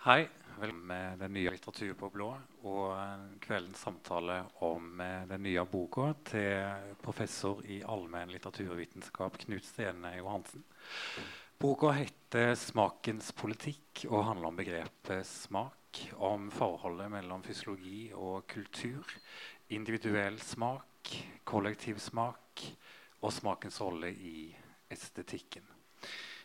Hei. Velkommen med den nye Litteratur på blå og kveldens samtale om eh, den nye boka til professor i allmenn litteraturvitenskap Knut Stene Johansen. Boka heter 'Smakens politikk' og handler om begrepet smak. Om forholdet mellom fysiologi og kultur. Individuell smak, kollektiv smak og smakens rolle i estetikken.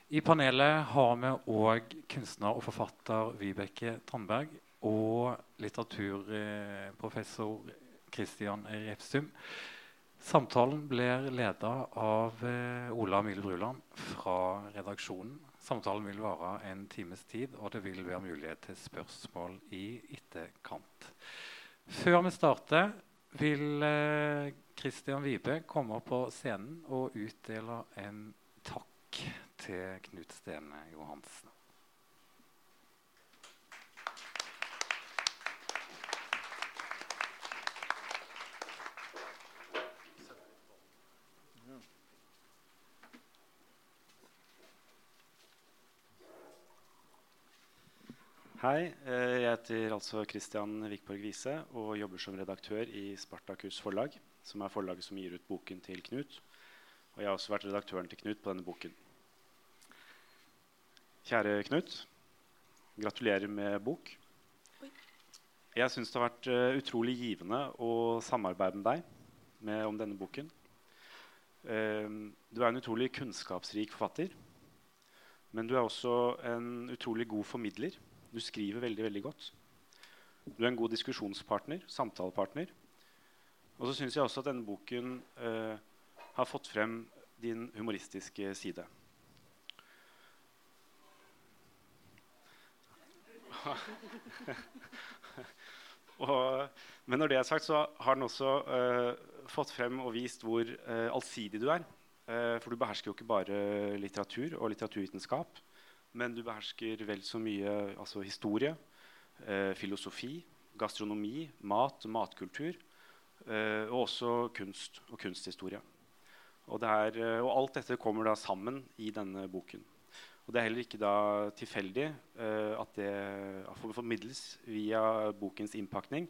I panelet har vi òg kunstner og forfatter Vibeke Tandberg og litteraturprofessor Christian Refsum. Samtalen blir leda av eh, Ola Mille Bruland fra redaksjonen. Samtalen vil vare en times tid, og det vil være mulighet til spørsmål i etterkant. Før vi starter, vil eh, Christian Vibe komme på scenen og utdele en takk til Knut Stene Johansen. Hei. Eh, jeg heter altså Christian Vikborg Wiese og jobber som redaktør i Spartakus forlag, som er forlaget som gir ut boken til Knut. Og jeg har også vært redaktøren til Knut på denne boken. Kjære Knut. Gratulerer med bok. Jeg syns det har vært uh, utrolig givende å samarbeide med deg med, om denne boken. Uh, du er en utrolig kunnskapsrik forfatter. Men du er også en utrolig god formidler. Du skriver veldig veldig godt. Du er en god diskusjonspartner, samtalepartner. Og så syns jeg også at denne boken eh, har fått frem din humoristiske side. og, men når det er sagt, så har den også uh, fått frem og vist hvor uh, allsidig du er. for du behersker jo ikke bare litteratur og litteraturvitenskap. Men du behersker vel så mye altså historie, filosofi, gastronomi, mat, matkultur. Og også kunst og kunsthistorie. Og, er, og, alt dette kommer da sammen i denne boken. Og det er heller ikke da tilfeldig uh, at det formidles via bokens innpakning.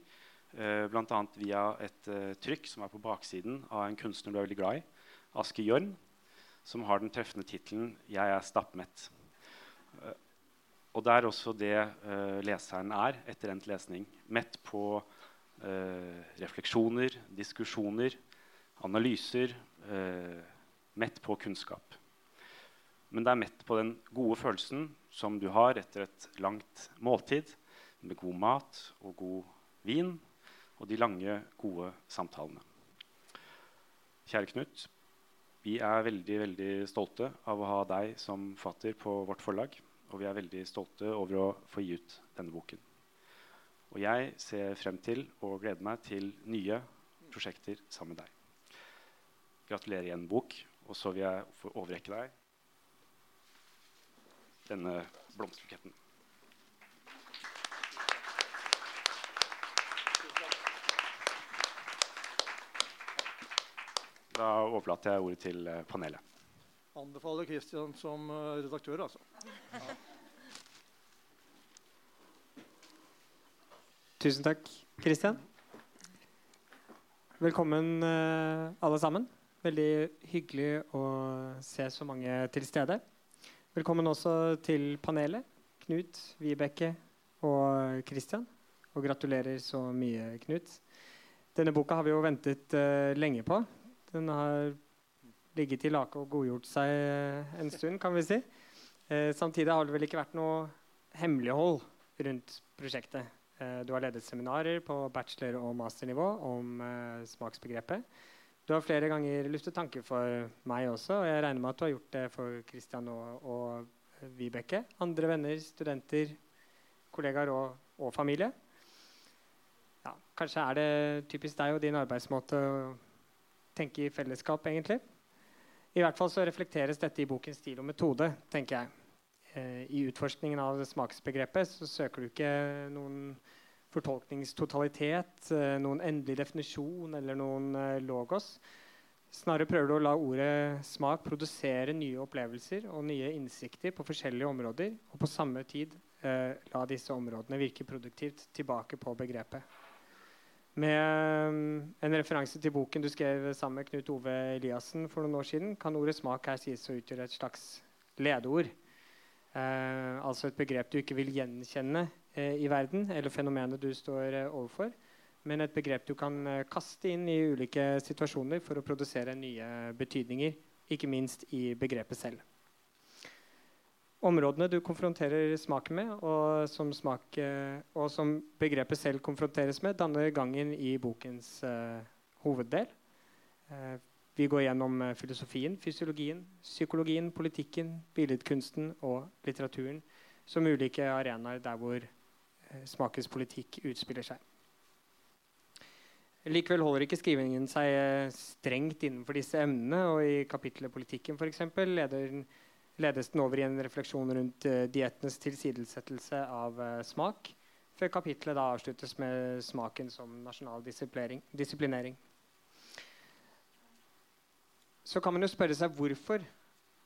Uh, Bl.a. via et uh, trykk som er på baksiden av en kunstner du er veldig glad i, Aske Jørn, som har den treffende tittelen 'Jeg er stappmett'. Og det er også det uh, leseren er etter endt lesning. Mett på uh, refleksjoner, diskusjoner, analyser. Uh, mett på kunnskap. Men det er mett på den gode følelsen som du har etter et langt måltid med god mat og god vin og de lange, gode samtalene. Kjære Knut, vi er veldig veldig stolte av å ha deg som fatter på vårt forlag. Og vi er veldig stolte over å få gi ut denne boken. Og jeg ser frem til og gleder meg til nye prosjekter sammen med deg. Gratulerer igjen, bok. Og så vil jeg overrekke deg denne blomsterbuketten. Da overlater jeg ordet til eh, panelet. Anbefaler Kristian som eh, redaktør, altså. Tusen takk, Kristian. Velkommen, uh, alle sammen. Veldig hyggelig å se så mange til stede. Velkommen også til panelet. Knut, Vibeke og Kristian. Og gratulerer så mye, Knut. Denne boka har vi jo ventet uh, lenge på. Den har ligget i lake og godgjort seg uh, en stund, kan vi si. Uh, samtidig har det vel ikke vært noe hemmelighold rundt prosjektet. Du har ledet seminarer på bachelor- og masternivå om smaksbegrepet. Du har flere ganger luftet tanker for meg også, og jeg regner med at du har gjort det for Christian og, og Vibeke. Andre venner, studenter, kollegaer og, og familie. Ja, kanskje er det typisk deg og din arbeidsmåte å tenke i fellesskap, egentlig. I hvert fall så reflekteres dette i bokens stil og metode, tenker jeg. Eh, I utforskningen av smaksbegrepet så søker du ikke noen fortolkningstotalitet, eh, noen endelig definisjon eller noen eh, logos. Snarere prøver du å la ordet smak produsere nye opplevelser og nye innsikter på forskjellige områder, og på samme tid eh, la disse områdene virke produktivt tilbake på begrepet. Med um, en referanse til boken du skrev sammen med Knut Ove Eliassen for noen år siden, kan ordet smak her sies å utgjøre et slags ledeord. Eh, altså et begrep du ikke vil gjenkjenne eh, i verden, eller fenomenet du står eh, overfor, men et begrep du kan eh, kaste inn i ulike situasjoner for å produsere nye betydninger, ikke minst i begrepet selv. Områdene du konfronterer smaken med, og som, smak, eh, og som begrepet selv konfronteres med, danner gangen i bokens uh, hoveddel. Uh, vi går gjennom filosofien, fysiologien, psykologien, politikken, billedkunsten og litteraturen som ulike arenaer der hvor smakens politikk utspiller seg. Likevel holder ikke skrivingen seg strengt innenfor disse emnene. og I kapittelet 'Politikken' for eksempel, leder ledes den over i en refleksjon rundt uh, diettenes tilsidesettelse av smak, før kapittelet da avsluttes med smaken som nasjonal disiplinering. Så kan man jo spørre seg hvorfor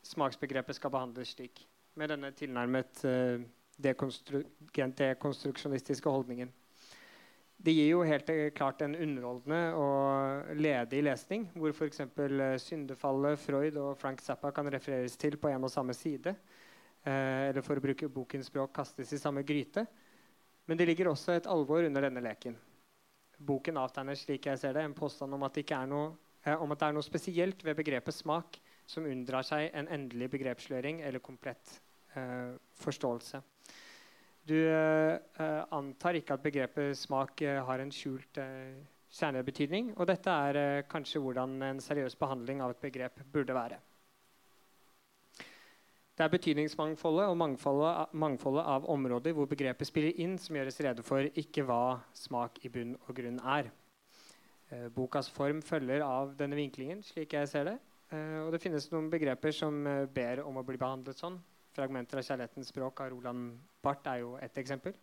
smaksbegrepet skal behandles slik, med denne tilnærmet uh, dekonstruksjonistiske holdningen. Det gir jo helt klart en underholdende og ledig lesning, hvor f.eks. Eh, syndefallet, Freud og Frank Zappa kan refereres til på en og samme side. Eh, eller for å bruke bokens språk kastes i samme gryte. Men det ligger også et alvor under denne leken. Boken avtegner slik jeg ser det, en påstand om at, det noe, eh, om at det er noe spesielt ved begrepet smak som unndrar seg en endelig begrepssløring eller komplett eh, forståelse. Du uh, antar ikke at begrepet smak uh, har en skjult kjernebetydning. Og dette er kanskje hvordan en seriøs behandling av et begrep burde være. Det er betydningsmangfoldet og mangfoldet, mangfoldet av områder hvor begrepet spiller inn, som gjøres rede for ikke hva smak i bunn og grunn er. bokas form følger av denne vinklingen, slik jeg ser det. og det finnes noen begreper som ber om å bli behandlet sånn. 'Fragmenter av kjærlighetens språk' av Roland Barth er jo ett eksempel.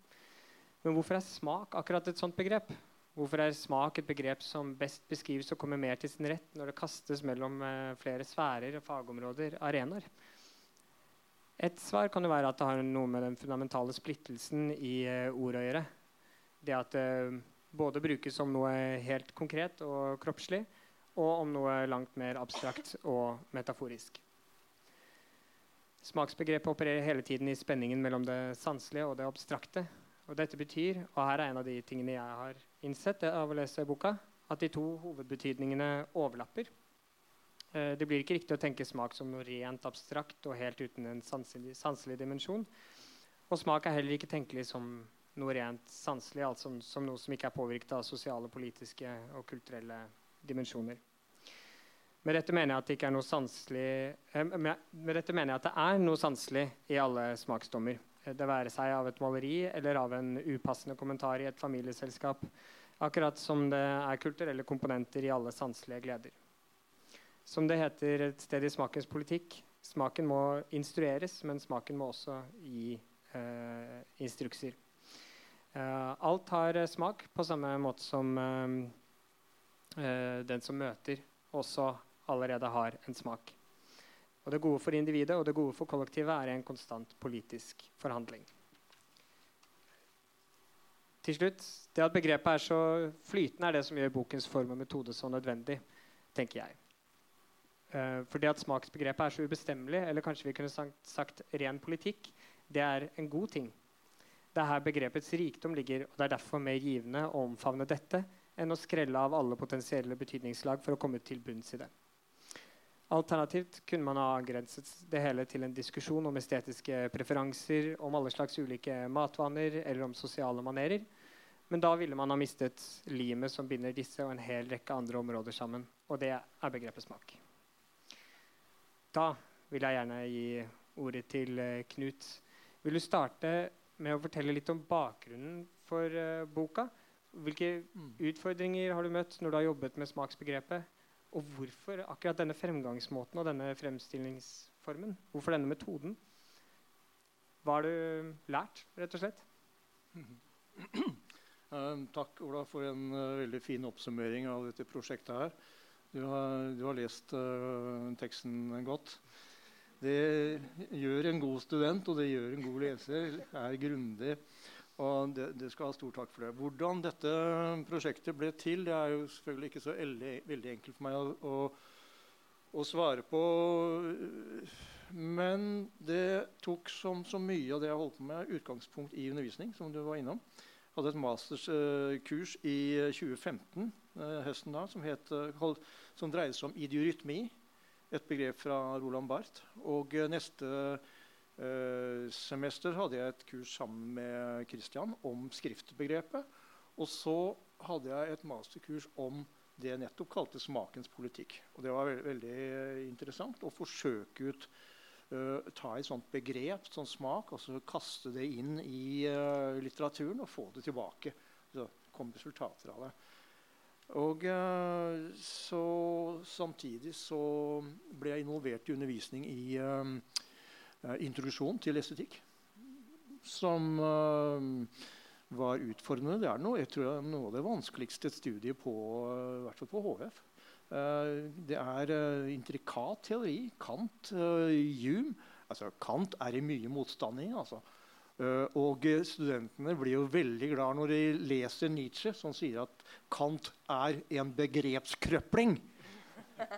Men hvorfor er smak akkurat et sånt begrep? Hvorfor er smak et begrep som best beskrives og kommer mer til sin rett når det kastes mellom uh, flere sfærer, fagområder, arenaer? Et svar kan jo være at det har noe med den fundamentale splittelsen i ordet ord å gjøre. Det at det uh, både brukes som noe helt konkret og kroppslig, og om noe langt mer abstrakt og metaforisk. Smaksbegrepet opererer hele tiden i spenningen mellom det sanselige og det abstrakte. Og dette betyr, og her er en av de tingene jeg har innsett av å lese boka, at de to hovedbetydningene overlapper. Eh, det blir ikke riktig å tenke smak som noe rent abstrakt og helt uten en sanselig, sanselig dimensjon. Og smak er heller ikke tenkelig som noe rent sanselig, altså som noe som ikke er påvirket av sosiale, politiske og kulturelle dimensjoner. Med dette mener jeg at det er noe sanselig eh, med dette mener jeg at det er noe sanselig i alle smaksdommer. Det være seg av et maleri eller av en upassende kommentar i et familieselskap. Akkurat som det er kulturelle komponenter i alle sanselige gleder. Som det heter et sted i smakens politikk, smaken må instrueres, men smaken må også gi eh, instrukser. Eh, alt har smak på samme måte som eh, eh den som møter, også allerede har en smak. Og Det gode for individet og det gode for kollektivet er en konstant politisk forhandling. Til slutt, Det at begrepet er så flytende, er det som gjør bokens form og metode så nødvendig. tenker jeg. Uh, for det at smaksbegrepet er så ubestemmelig, eller kanskje vi kunne sagt, sagt ren politikk, det er en god ting. Det er her begrepets rikdom ligger, og det er derfor mer givende å omfavne dette enn å skrelle av alle potensielle betydningslag for å komme til bunns i det. Alternativt kunne man ha avgrenset det hele til en diskusjon om estetiske preferanser, om alle slags ulike matvaner eller om sosiale manerer. Men da ville man ha mistet limet som binder disse og en hel rekke andre områder sammen. Og det er begrepet smak. Da vil jeg gjerne gi ordet til uh, Knut. Vil du starte med å fortelle litt om bakgrunnen for uh, boka? Hvilke mm. utfordringer har du møtt når du har jobbet med smaksbegrepet? Og hvorfor akkurat denne fremgangsmåten og denne fremstillingsformen? Hvorfor denne metoden? Hva har du lært, rett og slett? Uh, takk, Ola, for en uh, veldig fin oppsummering av dette prosjektet her. Du har, du har lest uh, teksten godt. Det gjør en god student, og det gjør en god leser. Er grundig. Og det, det, skal ha stor takk for det. Hvordan dette prosjektet ble til, det er jo selvfølgelig ikke så veldig enkelt for meg å, å, å svare på. Men det tok som så mye av det jeg holdt på med, utgangspunkt i undervisning. som du var innom. Jeg hadde et masterskurs i 2015 eh, høsten da, som, het, som dreide seg om idiorytmi. Et begrep fra Roland Barth. Og neste Uh, semester hadde jeg et kurs sammen med Christian om skriftbegrepet. Og så hadde jeg et masterkurs om det jeg nettopp kalte smakens politikk. Og det var veldig, veldig interessant å forsøke ut uh, Ta et sånt begrep, sånn smak, og så kaste det inn i uh, litteraturen og få det tilbake. Så kom resultater av det. Og så Samtidig så ble jeg involvert i undervisning i Eh, introduksjon til estetikk. Som uh, var utfordrende. Det er noe, jeg tror det er noe av det vanskeligste studiet på, uh, hvert fall på HF. Det er intrikat teori. Kant, Hume altså Kant er i mye motstand i. Altså. og studentene blir jo veldig glad når de leser Nietzsche, som sier at Kant er en begrepskrøpling.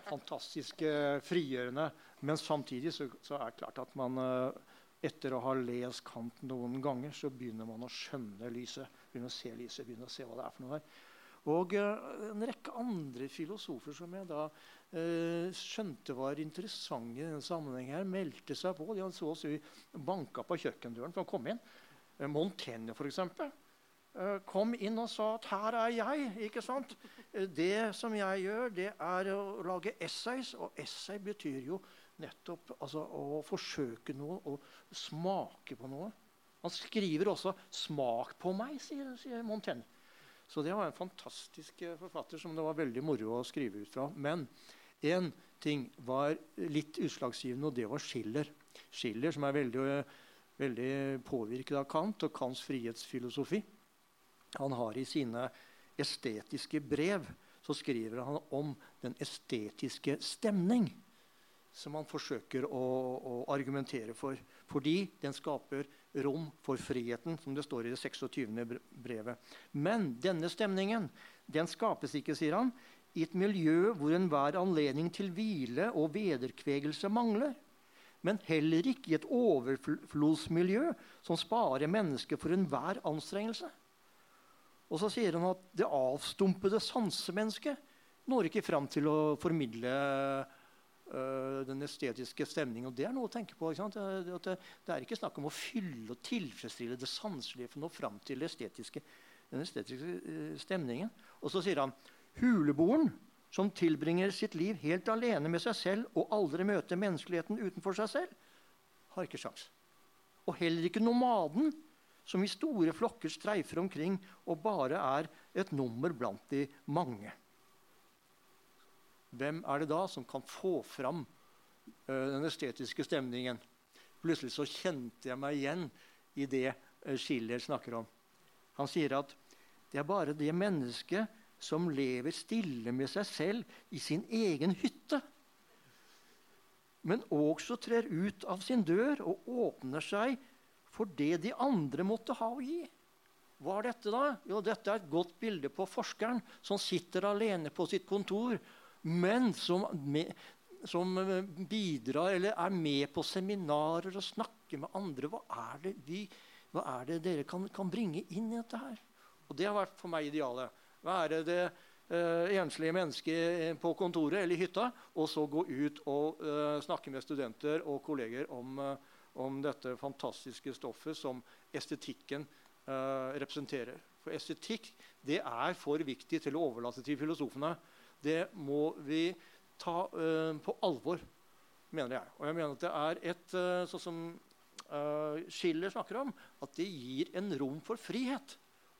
Fantastisk frigjørende. Men samtidig så, så, er det klart at man eh, etter å ha lest Kant noen ganger, så begynner man å skjønne lyset. Begynner å se lyset, begynner å se hva det er for noe der. Og uh, en rekke andre filosofer som jeg da uh, skjønte var interessante i denne sammenhengen her, meldte seg på. De hadde så å si banka på kjøkkendøren for å komme inn. Uh, Montaigne, f.eks. Uh, kom inn og sa at 'her er jeg'. ikke sant? Det som jeg gjør, det er å lage essays. Og essay betyr jo nettopp altså, å forsøke noe, å smake på noe. Han skriver også 'smak på meg', sier, sier Montaigne. Så det var en fantastisk eh, forfatter som det var veldig moro å skrive ut fra. Men én ting var litt utslagsgivende, og det var Schiller. Schiller som er veldig, veldig påvirket av Kant og Kants frihetsfilosofi. Han har i sine estetiske brev så skriver han om den estetiske stemning som man forsøker å, å, argumentere for. Fordi den skaper rom for friheten, som det står i det 26. brevet. Men denne stemningen den skapes ikke, sier han, i et miljø hvor enhver anledning til hvile og vederkvegelse mangler. Men heller ikke i et overflodsmiljø som sparer mennesket for enhver anstrengelse. Og så sier han at det avstumpede sansemennesket når ikke fram til å formidle den estetiske stemningen. Og det er noe å tenke på. Det, det, er ikke snakk om å fylle og tilfredsstille det sanselige for å nå fram til estetiske, den estetiske uh, stemningen. Og så sier han huleboeren som tilbringer sitt liv helt alene med seg selv og aldri møter menneskeligheten utenfor seg selv, har ikke sjans. Og heller ikke nomaden, som i store flokker streifer omkring og bare er et nummer blant de mange hvem er det da som kan få fram uh, den estetiske stemningen? Plutselig så kjente jeg meg igjen i det uh, Schiller snakker om. Han sier at det er bare det mennesket som lever stille med seg selv i sin egen hytte, men også trer ut av sin dør og åpner seg for det de andre måtte ha å gi. Hva er dette, da? Jo, dette er et godt bilde på forskeren som sitter alene på sitt kontor men som, med, som, eh, bidrar eller er med på seminarer og snakker med andre. Hva er det, vi, hva er det dere kan, kan, bringe inn i dette her? Og det har vært for meg idealet. Er det uh, enslige mennesket på kontoret eller hytta, og så gå ut og uh, snakke med studenter og kolleger om, uh, om dette fantastiske stoffet som estetikken representerer. For estetikk det er for viktig til å overlate til filosofene det må vi ta uh, på alvor, mener jeg. Og jeg mener at det er et uh, sånn som uh, Schiller snakker om, at det gir en rom for frihet.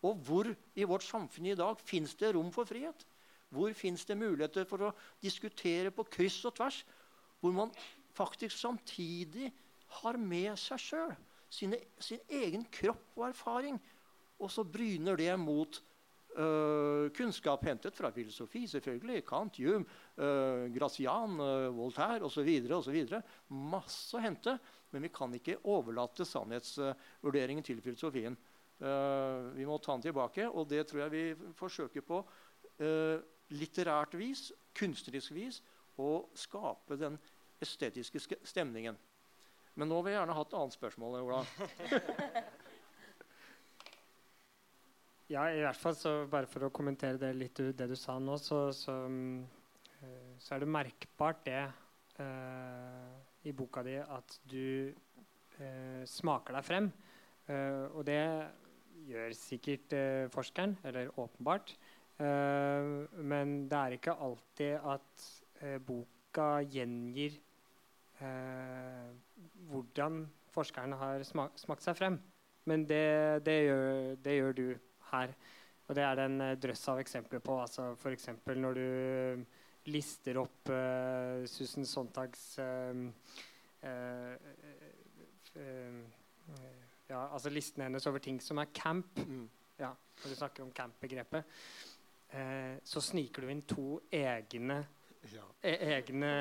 Og hvor i vårt samfunn i dag fins det rom for frihet? Hvor fins det muligheter for å diskutere på kryss og tvers? Hvor man faktisk samtidig har med seg sjøl sin egen kropp og erfaring. Og så bryner det mot Uh, kunnskap hentet fra filosofi, selvfølgelig. Kant, Hume, uh, Gracian, uh, Voltaire osv. Masse å hente. Men vi kan ikke overlate sannhetsvurderingen til filosofien. Vi må ta den tilbake, og det tror jeg vi forsøker på litterært vis, kunstnerisk vis, å skape den estetiske stemningen. Men nå vil jeg gjerne ha et annet spørsmål. Ola. Ja, i hvert fall så bare for å kommentere det litt det du sa nå, så, så, eh, så er det merkbart det uh, i boka di at du uh, smaker deg frem. Uh, og det gjør sikkert forskeren, eller åpenbart. men det er ikke alltid at boka gjengir hvordan forskeren har smak, smakt seg frem. Men det, det, gjør, det gjør du her. Og det er det en eh, drøss av eksempler på. altså F.eks. når du eh, lister opp uh, Susan Sontags uh, uh, ja, altså listen hennes over ting som er camp. Mm. Ja, når du snakker om camp-begrepet. så sniker du inn to egne ja. E egne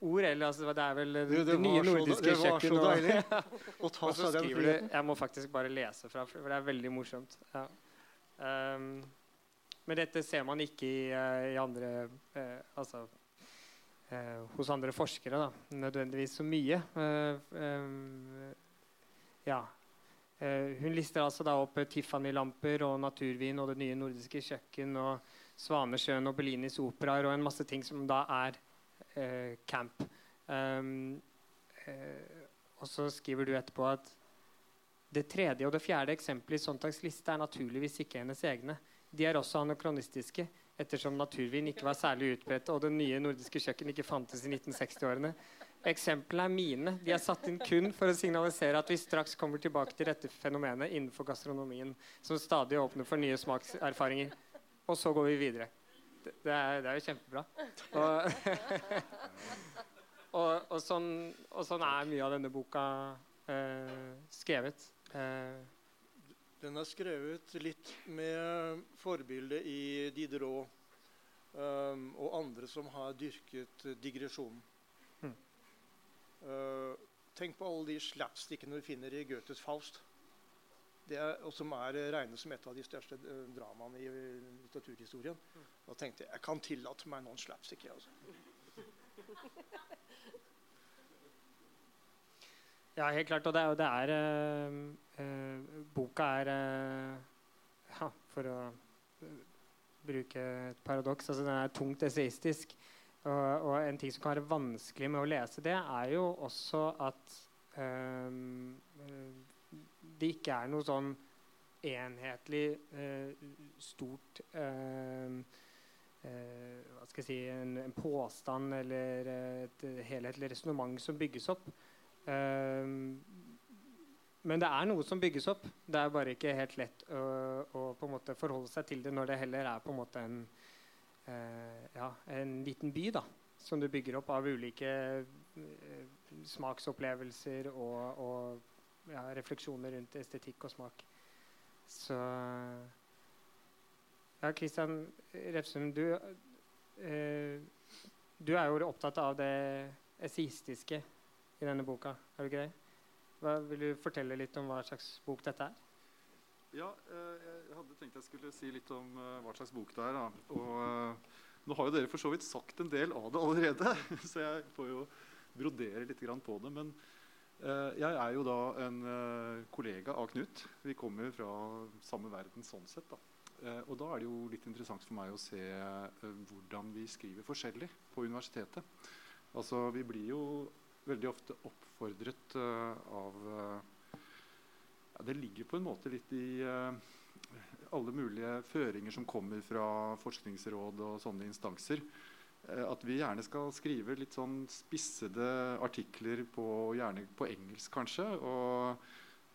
ord. Eller altså, det er vel det, det, det nye nordiske kjøkken. Det var så deilig å ta seg den friheten. Jeg må faktisk bare lese fra, for det er veldig morsomt. Ja. Um, men dette ser man ikke i, uh, i andre uh, Altså uh, hos andre forskere, da. Nødvendigvis så mye. Um, ja. hun lister altså da opp Tiffany-lamper og naturvin og det nye nordiske kjøkken. og Svanesjøen og Bellinis operaer og en masse ting som da er eh, camp. Um, eh, og så skriver du etterpå at det tredje og det fjerde eksempelet i Sontags liste er naturligvis ikke hennes egne. De er også anakronistiske, ettersom naturvin ikke var særlig utbredt og det nye nordiske kjøkken ikke fantes i 1960-årene. Eksemplene er mine. De er satt inn kun for å signalisere at vi straks kommer tilbake til dette fenomenet innenfor gastronomien, som stadig åpner for nye smakserfaringer og så går vi videre. Det, det, er, det er, jo kjempebra. Og, og, og, sånn, og, sånn, er mye av denne boka eh, skrevet. Eh. Den er skrevet litt med forbilde i Diderot um, og andre som har dyrket digresjonen. Mm. Uh, tenk på alle de slapstickene du finner i Goethes Faust er, og som er regnet som et av de største uh, dramaene i litteraturhistorien. Da tenkte jeg jeg kan tillate meg noen slapstick. Altså. Ja, helt klart. Og det er, det er uh, Boka er ja, For å bruke et paradoks altså Den er tungt esaistisk. Og, og, en ting som kan være vanskelig med å lese det, er jo også at um, det ikke er noe sånn enhetlig eh, stort eh, eh, Hva skal jeg si en, en påstand eller et helhetlig resonnement som bygges opp. Eh, men det er noe som bygges opp. Det er bare ikke helt lett å, å på en måte forholde seg til det når det heller er på en måte en, eh, ja, en liten by da, som du bygger opp av ulike smaksopplevelser og, og ja, refleksjoner rundt estetikk og smak. Så Ja, Kristian Refsum, du, eh, du er jo opptatt av det esaistiske i denne boka, er du ikke det? Hva, vil du fortelle litt om hva slags bok dette er? Ja, eh, jeg hadde tenkt jeg skulle si litt om eh, hva slags bok det er. Da. Og uh, nå har jo dere for så vidt sagt en del av det allerede, så jeg får jo brodere litt på det. Men Eh, jeg er jo da en eh, kollega av Knut. Vi kommer fra samme verden sånn sett. Da. Eh, og da er det jo litt interessant for meg å se hvordan vi skriver forskjellig på universitetet. Altså, vi blir jo veldig ofte oppfordret av ja, Det ligger på en måte litt i alle mulige føringer som kommer fra Forskningsråd og sånne instanser. Eh, at vi gjerne skal skrive litt sånn spissede artikler på, gjerne på engelsk, kanskje. Og,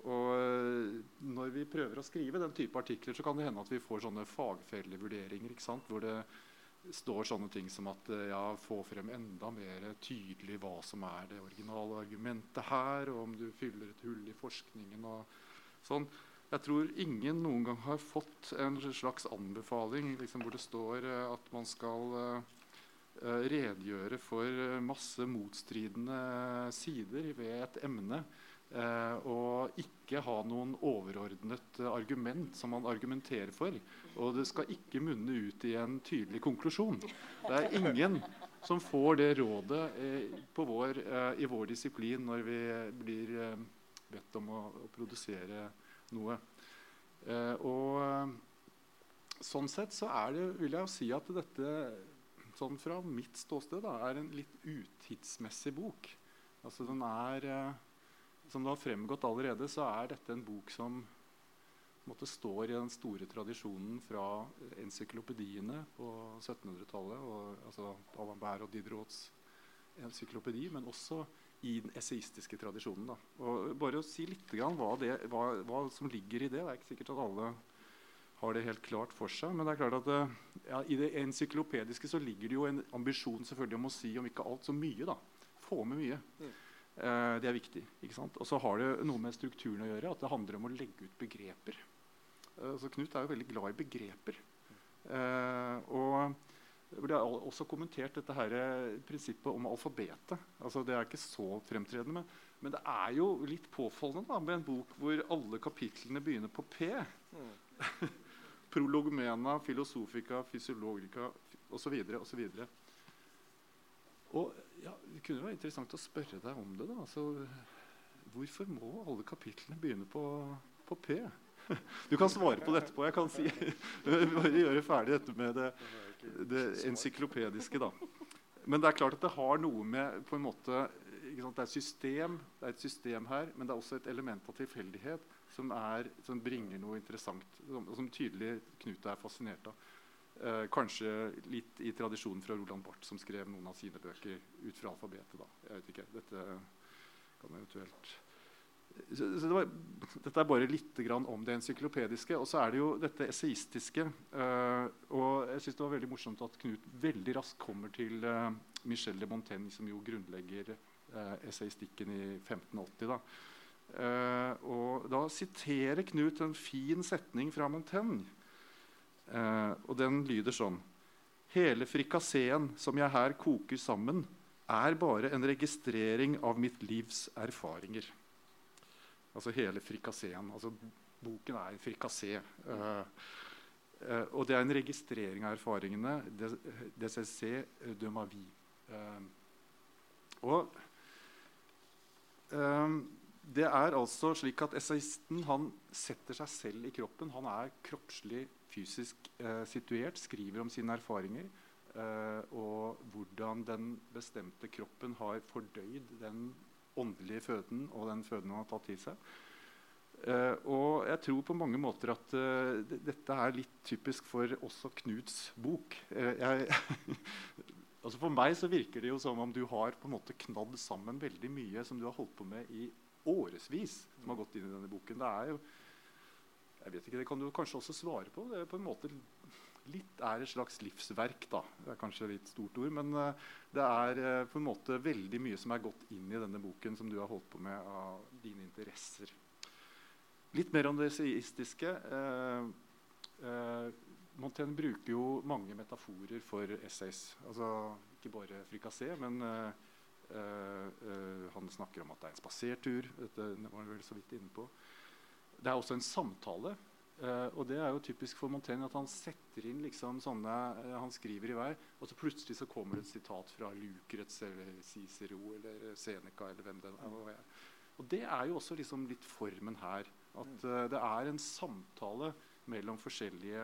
og, eh, når vi prøver å skrive den type artikler, så kan det hende at vi får sånne fagfellevurderinger. Hvor det står sånne ting som at eh, ja, få frem enda mer tydelig hva som er det originale argumentet her, og om du fyller et hull i forskningen og sånn. Jeg tror ingen noen gang har fått en slags anbefaling liksom, hvor det står at man skal redegjøre for masse motstridende sider ved et emne. Uh, og ikke ha noen overordnet argument som man argumenterer for. Og det skal ikke munne ut i en tydelig konklusjon. Det er ingen som får det rådet vår, i vår disiplin når vi blir bedt om å, å produsere noe. Eh, og eh, sånn sett så er det, vil jeg si at dette sånn fra mitt ståsted da, er en litt utidsmessig bok. Altså den er, eh, Som det har fremgått allerede, så er dette en bok som måtte står i den store tradisjonen fra encyklopediene på 1700-tallet. Altså Alambert og Diderots encyklopedi, men også i den esaistiske tradisjonen. Da. Og bare å si litt hva, det, hva, hva, som ligger i det. Det er ikke sikkert at alle har det helt klart for seg. Men det er klart at eh, ja, i det encyklopediske så ligger det jo en ambisjon selvfølgelig om å si om ikke alt så mye. da. Få med mye. Mm. Eh, det er viktig. ikke sant? Og så har det noe med strukturen å gjøre. At det handler om å legge ut begreper. Eh, så Knut er jo veldig glad i begreper. Eh, og det ble også kommentert dette her, prinsippet om alfabetet. Altså, det er ikke så fremtredende, men, men, det er jo litt påfallende da, med en bok hvor alle kapitlene begynner på P. Mm. Prologmena, filosofica, fysiologica osv. osv. Og ja, Det kunne være interessant å spørre deg om det. da, altså, Hvorfor må alle kapitlene begynne på, på P? Du kan svare på det etterpå. Jeg kan si, bare gjøre ferdig dette med det det encyklopediske. da. Men det er klart at det har noe med på en måte, Det er system det er et system her, men det er også et element av tilfeldighet som, er, som bringer noe interessant. Som, som tydelig Knut er fascinert av. Eh, kanskje litt i tradisjonen fra Roland Barth, som skrev noen av sine bøker ut fra alfabetet. da. Jeg vet ikke, Dette kan eventuelt så, så det var, dette er bare litt om det encyklopediske. Og så er det jo dette esaistiske. Eh, og jeg synes det var veldig morsomt at Knut veldig raskt kommer til eh, Michel de Montaigne, som jo grunnlegger uh, esaistikken i 1580. Da. Og da siterer Knut en fin setning fra Montaigne. og den lyder sånn Hele frikasseen som jeg her koker sammen, er bare en registrering av mitt livs erfaringer. Altså hele frikasseen. Altså, boken er en frikassé. Uh, uh, og det er en registrering av erfaringene. DCC de ma vie. og og det er altså slik at essayisten han setter seg selv i kroppen. Han er kroppslig, fysisk situert, skriver om sine erfaringer. og hvordan den bestemte kroppen har fordøyd den åndelige føden og den føden han har tatt til seg. Uh, og jeg tror på mange måter at uh, dette er litt typisk for også Knuts bok. Uh, jeg, altså for meg så virker det jo som om du har på en måte knadd sammen veldig mye som du har holdt på med i årevis. som har gått inn i denne boken. Det er jo, jeg vet ikke, det kan du kanskje også svare på. Det er på en måte litt er et slags livsverk. da. Det er kanskje litt stort ord, men uh, det er uh, på en måte veldig mye som er gått inn i denne boken, som du har holdt på med av dine interesser. Litt mer om det eseistiske. Eh, eh, Montaigne bruker jo mange metaforer for essays. Altså, ikke bare frikassé, men han snakker om at det er en spasertur. Dette var han vel så vidt inne på. Det er også en samtale Uh, og det er jo typisk for Montaigne at han setter inn liksom sånne uh, Han skriver i vei, og så plutselig så kommer det et sitat fra Lukrets eller Cicero eller Seneca eller hvem det er. Og det er jo også liksom litt formen her. At uh, det er en samtale mellom forskjellige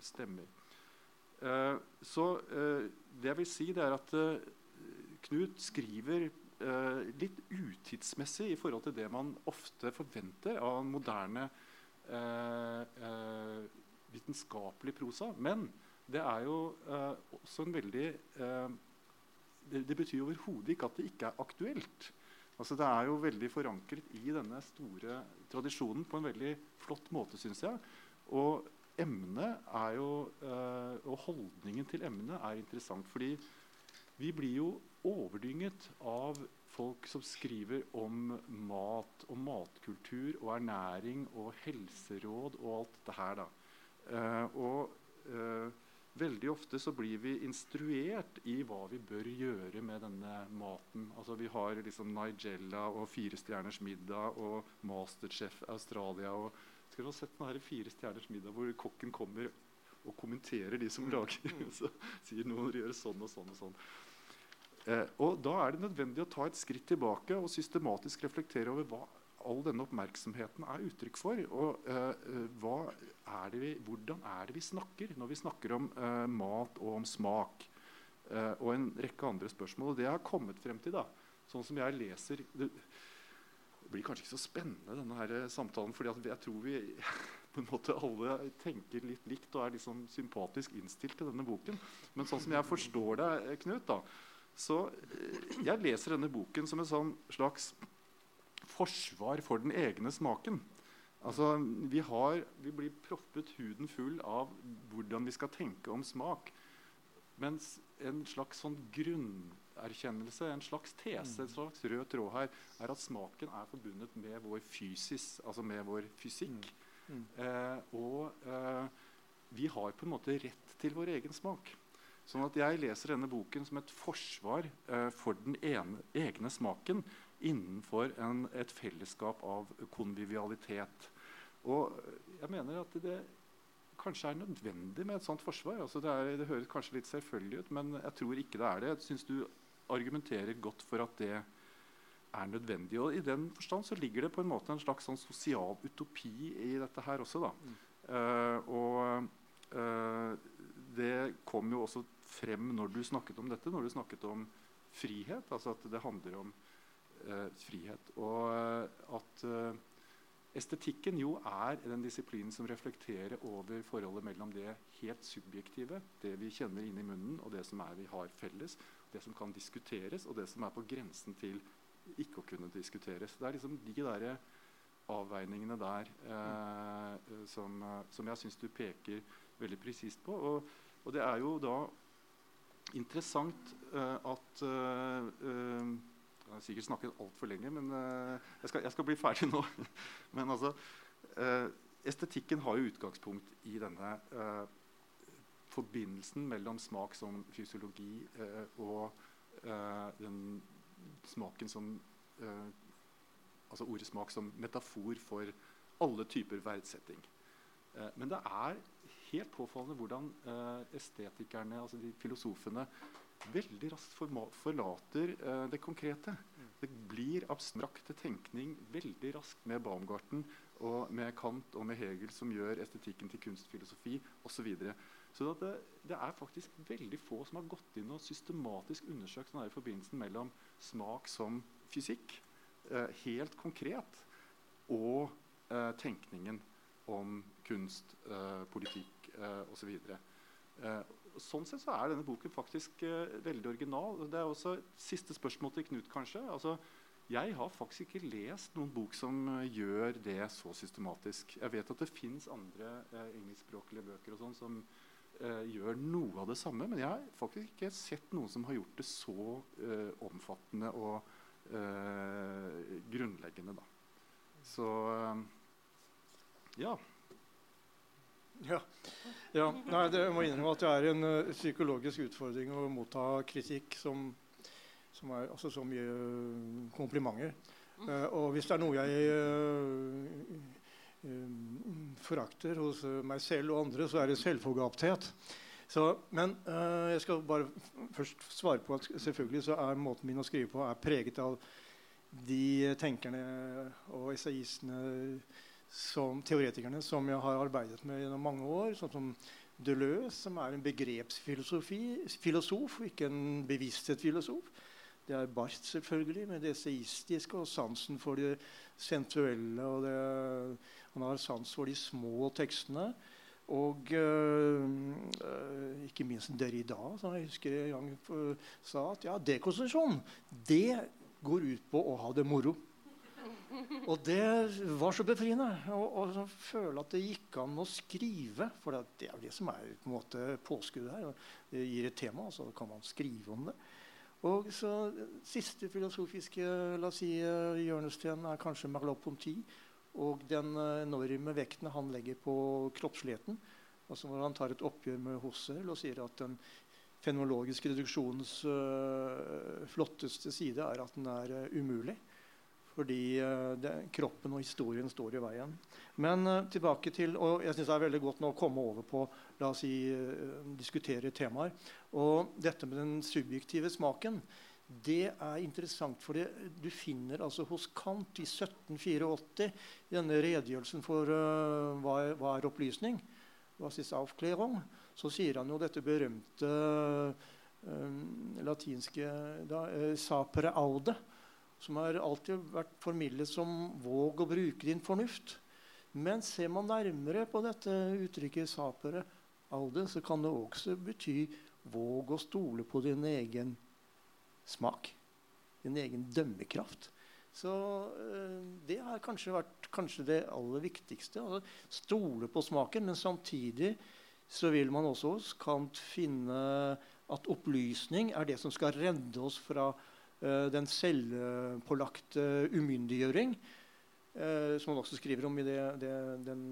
stemmer. så det jeg vil si, det er at Knut skriver litt utidsmessig i forhold til det man ofte forventer av en moderne Eh, eh, vitenskapelig prosa. Men det er jo eh, også en veldig det, det, betyr overhodet ikke at det ikke er aktuelt. Altså, det er jo veldig forankret i denne store tradisjonen på en veldig flott måte, syns jeg. Og emnet er jo, og holdningen til emnet er interessant. fordi vi blir jo overdynget av folk som skriver om mat og matkultur og ernæring og helseråd og alt det her. Eh, og uh, veldig ofte så blir vi instruert i hva vi bør gjøre med denne maten. Altså Vi har liksom Nigella og Fire stjerners middag og Masterchef Australia. og skal du ha sett denne Fire stjerners middag hvor kokken kommer og kommenterer de som lager. så sier noen gjør sånn og sånn og sånn. Eh, og Da er det nødvendig å ta et skritt tilbake og systematisk reflektere over hva all denne oppmerksomheten er uttrykk for. Og eh, er vi, hvordan er det vi snakker når vi snakker om eh, mat og om smak? Eh, og en rekke andre spørsmål. Og det jeg har kommet frem til, da, sånn som jeg leser det, det blir kanskje ikke så spennende, denne her samtalen, For jeg tror vi på en måte alle tenker litt likt og er liksom sympatisk innstilt til denne boken. Men sånn som jeg forstår eh, Knut, da, så eh, jeg leser denne boken som en sånn slags forsvar for den egne smaken. Altså, vi, har, vi blir proppet huden full av hvordan vi skal tenke om smak. Mens en slags sånn grunnerkjennelse, en slags tese, en slags rød tråd her, er at smaken er forbundet med vår fysis, altså med vår fysikk. Mm. Mm. Eh, og eh, vi har på en måte rett til vår egen smak. Sånn at Jeg leser denne boken som et forsvar eh, for den ene, egne smaken innenfor en, et fellesskap av konvivialitet. Og jeg mener at det kanskje er nødvendig med et sånt forsvar. Altså det, er, det, høres kanskje litt selvfølgelig ut, men jeg tror ikke det er det. Jeg syns du argumenterer godt for at det er nødvendig. Og i den forstand så ligger det på en måte en slags sånn sosial utopi i dette her også. da. Mm. Uh, og uh, det kom jo også frem når du snakket om dette, når du snakket om frihet. Altså at det handler om eh, frihet. Og uh, at eh, estetikken jo er den disiplinen som reflekterer over forholdet mellom det helt subjektive, det vi kjenner inni munnen, og det som er vi har felles, det som kan diskuteres, og det som er på grensen til ikke å kunne diskuteres. Det er liksom de der avveiningene der som, som jeg syns du peker veldig presist på. Og, og det er jo da interessant uh, at uh, uh, Jeg har sikkert snakket altfor lenge, men jeg skal, jeg, skal, bli ferdig nå. men altså Estetikken har jo utgangspunkt i denne forbindelsen mellom smak som fysiologi og den smaken som Altså ordet smak som metafor for alle typer verdsetting. men det er helt påfallende hvordan uh, estetikerne, altså de filosofene, veldig raskt forlater uh, det konkrete. Mm. Det blir abstrakte tenkning veldig raskt med Baumgarten og med Kant og med Hegel, som gjør estetikken til kunstfilosofi osv. Så, så det, det, er faktisk veldig få som har gått inn og systematisk undersøkt denne forbindelsen mellom smak som fysikk, uh, helt konkret, og tenkningen om kunst, politikk eh, osv. Eh, sånn sett så er denne boken faktisk eh, veldig original. Det er også Siste spørsmål til Knut, kanskje. Altså, jeg har faktisk ikke lest noen bok som gjør det så systematisk. Jeg vet at det fins andre uh, engelskspråklige bøker og sånn som uh, gjør noe av det samme, men jeg har faktisk ikke sett noen som har gjort det så omfattende og grunnleggende. Da. Så ja. Ja. ja. Nei, det må innrømme at det er en uh, psykologisk utfordring å motta kritikk som, som er altså, så mye uh, komplimenter. Uh, og hvis det er noe jeg forakter hos meg selv og andre, så er det selvforgapthet. Så, men jeg skal bare først svare på at selvfølgelig så er måten min å skrive på er preget av de tenkerne og essayistene som teoretikerne som jeg har arbeidet med gjennom mange år, sånn som Deleuze, som er en begrepsfilosof, ikke en bevissthetsfilosof. Det er Barth, selvfølgelig, med det seistiske og sansen for det sensuelle. det, Han har sans for de små tekstene. Og øh, ikke minst Derrida, som jeg husker en gang sa at ja, dekonstruksjon det går ut på å ha det moro. Og det var så befriende å føle at det gikk an å skrive. For det er jo det som er på en måte påskuddet her. Det gir et tema, og så kan man skrive om det. Og så Siste filosofiske la oss si, hjørnesten er kanskje Merleau-Ponty og den enorme vekten han legger på kroppsligheten. Altså Når Han tar et oppgjør med Husserl og sier at den fenomenologiske reduksjonens uh, flotteste side er at den er uh, umulig. Fordi uh, det, kroppen og historien står i veien. Men tilbake til Og jeg syns det er veldig godt nå å komme over på la oss si, diskutere temaer. Og dette med den subjektive smaken det er interessant, for du finner altså hos Kant i 1784 denne redegjørelsen for hva, hva er opplysning was ist Aufklärung, så sier han jo dette berømte uh, latinske da, uh, sapere aude, som har alltid vært formidlet som 'våg å bruke din fornuft'. Men ser man nærmere på dette uttrykket 'sapere alde, så kan det også bety 'våg å stole på din egen smak', din egen dømmekraft. Så øh, det har kanskje vært kanskje det aller viktigste. Altså, stole på smaken, men samtidig så vil man også hos finne at opplysning er det som skal redde oss fra den selvpålagte umyndiggjøring. Øh, som han også skriver om i, det, det, den,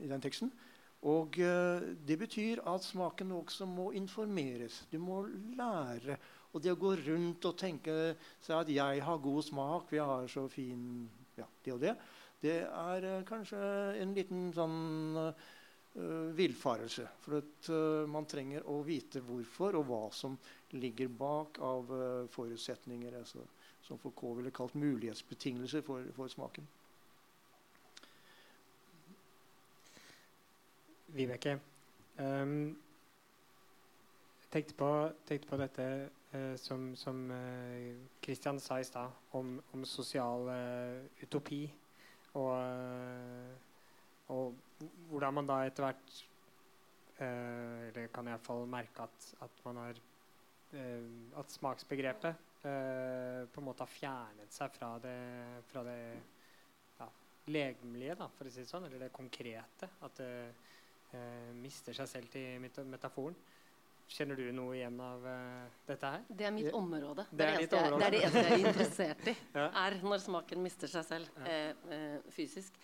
i den teksten. Og det betyr at smaken også må informeres. Du må lære og det å gå rundt og tenke seg at 'jeg har god smak', 'vi har så fin ja, det og det', det er kanskje en liten sånn uh, villfarelse. For at uh, man trenger å vite hvorfor og hva som ligger bak av uh, forutsetninger. Altså, som Foucault ville kalt mulighetsbetingelser for, for smaken. Vibeke, um, tenkte, på, tenkte på dette uh, som, som Christian sa i stad, om, om, sosial utopi. Og, og, hvordan man da etter hvert Eller kan iallfall merke at, at man har At smaksbegrepet på en måte har fjernet seg fra det, fra det ja, legemlige, da, for å si det sånn, eller det konkrete. At det mister seg selv til metaforen. Kjenner du noe igjen av uh, dette her? Det er mitt område. Det er, det, område. det, er det eneste jeg er interessert i. ja. Er når smaken mister seg selv ja. eh, eh, fysisk.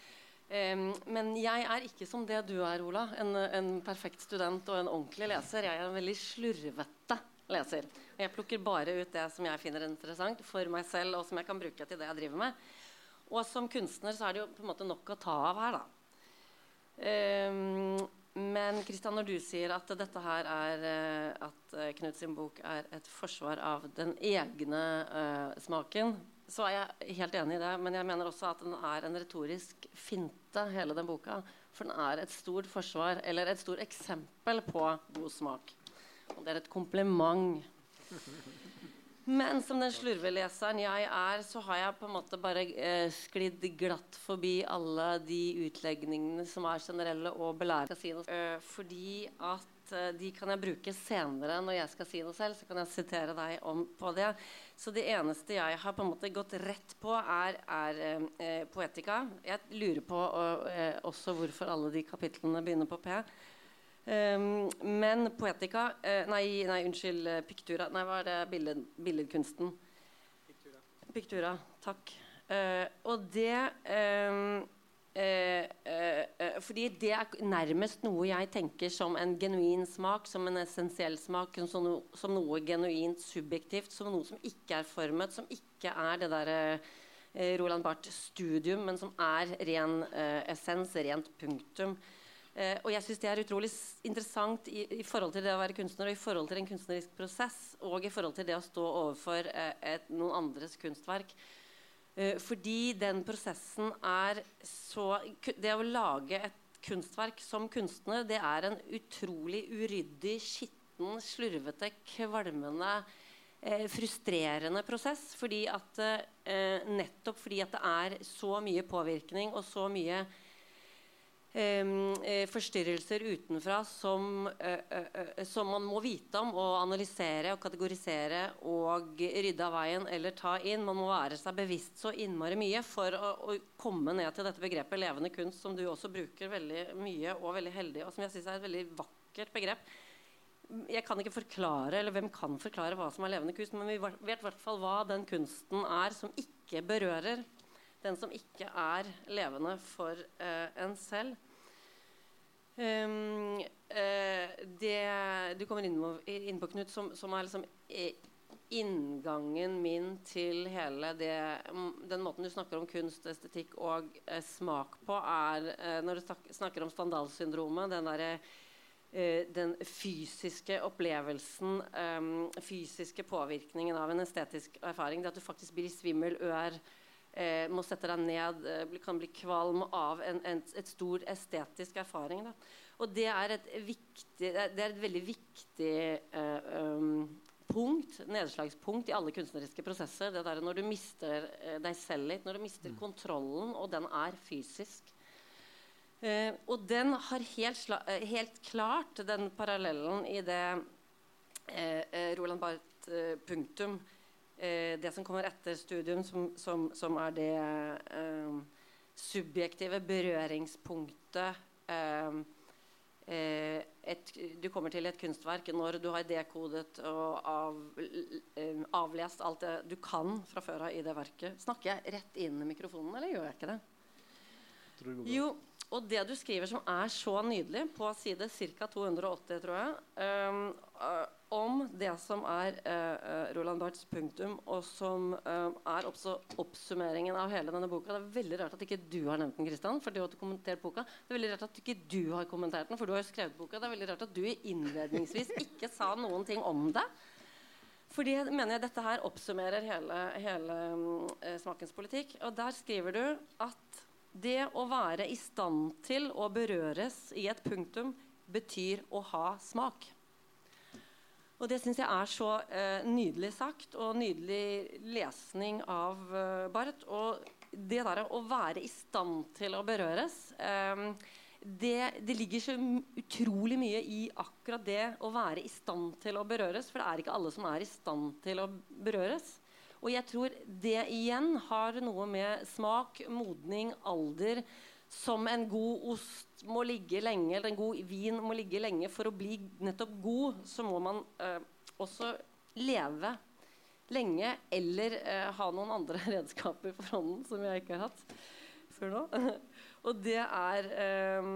Men jeg er ikke som det du er, Ola. En, en, perfekt student og en ordentlig leser. Jeg er en veldig slurvete leser. Jeg plukker bare ut det som jeg finner interessant for meg selv, og som jeg kan bruke til det jeg driver med. Og som kunstner så er det jo på en måte nok å ta av her, da. Men Kristian, når du sier at dette her er eh, at eh, Knut sin bok er et forsvar av den egne uh, smaken, så er jeg helt enig i det. Men jeg mener også at den er en retorisk finte, hele den boka. For den er et stort forsvar, eller et stort eksempel på god smak. Og det er et kompliment. Men som den slurveleseren jeg er, så har jeg på en måte bare eh, sklidd glatt forbi alle de utlegningene som er generelle og belærende. Uh, fordi at uh, de kan jeg bruke senere når jeg skal si noe selv. Så kan jeg sitere deg om på det. Så det eneste jeg har på en måte gått rett på, er, er eh, poetika. Jeg lurer på også hvorfor alle de kapitlene begynner på P. Um, men poetika eh, nei, nei, unnskyld. Uh, piktura. Nei, hva er det? Billed, billedkunsten. Piktura. Piktura. Takk. Uh, og det um, Fordi det er nærmest noe jeg tenker som en genuin smak, som en essensiell smak, som, no, som noe genuint subjektivt, som noe som ikke er formet, som ikke er det derre Roland Barth-studium, men som er ren essens, rent punktum. Eh, og jeg syns det er utrolig interessant i, i, forhold til det å være kunstner og i forhold til en kunstnerisk prosess og i forhold til det å stå overfor eh, et, noen andres kunstverk. Eh, fordi den prosessen er så Det å lage et kunstverk som kunstner, det er en utrolig uryddig, skitten, slurvete, kvalmende eh, frustrerende prosess. Fordi at, eh, nettopp fordi at det er så mye påvirkning og så mye forstyrrelser utenfra som, eh, eh, som, man må vite om og analysere og kategorisere og rydde av veien eller ta inn. Man må være seg bevisst så innmari mye for å, å komme ned til dette begrepet levende kunst, som du også bruker veldig mye og veldig heldig, og som jeg syns er et veldig vakkert begrep. jeg kan ikke forklare, eller hvem kan forklare hva som er levende kunst, men vi vet hva den kunsten er som ikke berører. Den som ikke er levende for uh, en selv. Um, det du kommer inn, inn på, Knut, som, som er liksom inngangen min til hele det, den måten du snakker om kunst, estetikk og eh, smak på, er eh, når du snakker om Standal-syndromet, den derre eh, den fysiske opplevelsen, um, fysiske påvirkningen av en estetisk erfaring. Det at du faktisk blir svimmel, ør, eh, må sette deg ned, eh, kan bli kvalm av en, en et stor estetisk erfaring. Da. Og det er et, viktig, det er et veldig viktig eh, um, punkt, nedslagspunkt i alle kunstneriske prosesser. Det der når du mister eh, deg selv litt, når du mister mm. kontrollen, og den er fysisk. Eh, og den har helt, eh, helt, klart den parallellen i det eh, Roland Barth punktum Det som kommer etter studium, som, som, som er det subjektive berøringspunktet Eh, et, du kommer til et kunstverk når du har dekodet og av, eh, avlest alt det du kan fra før av i det verket. Snakker jeg rett inn i mikrofonen, eller gjør jeg ikke det? Jo, og det du skriver som er så nydelig, på side ca. 280, tror jeg, um, om det som er uh, Roland Barths punktum, og som uh, er også oppsummeringen av hele denne boka. Det er veldig rart at ikke du har nevnt den, Kristian, for du har kommentert boka. Det er veldig rart at ikke du har kommentert den, for du har jo skrevet boka. Det er veldig rart at du innledningsvis ikke sa noen ting om det. Fordi mener jeg dette her oppsummerer hele, hele uh, smakens politikk. Og der skriver du at det å være i stand til å berøres i et punktum betyr å ha smak. Og det syns jeg er så eh, nydelig sagt, og nydelig lesning av eh, Barth. Og det der å være i stand til å berøres eh, det, det, ligger så utrolig mye i akkurat det å være i stand til å berøres. For det er ikke alle som er i stand til å berøres. Og jeg tror det igjen har noe med smak, modning, alder som en god ost må ligge lenge, eller en god vin må ligge lenge for å bli nettopp god, så må man eh, også leve lenge eller eh, ha noen andre redskaper for hånden som jeg ikke har hatt før nå. Og det er eh,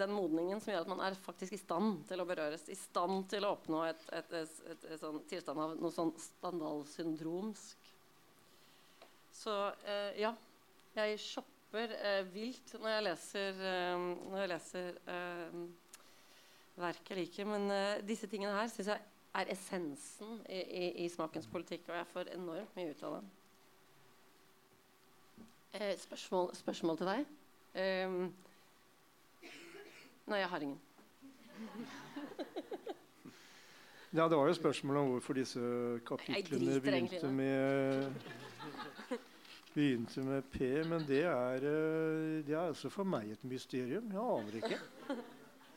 den modningen som gjør at man er faktisk i stand til å berøres. I stand til å oppnå et, et, et, et sånn tilstand av noe sånn standalsyndromsk. Så eh, ja. Jeg shopper hopper eh, vilt når jeg leser, eh, når jeg leser eh, verk jeg liker. Men eh, disse tingene her syns jeg er essensen i, i, i, smakens politikk, og jeg får enormt mye ut av det. Eh, spørsmål, spørsmål, til deg? Ehm, nei, jeg har ingen. Ja, det var jo spørsmål om hvorfor disse kapitlene begynte med begynte med P, men det er, eh, det er altså for meg et mysterium. Jeg aner ikke.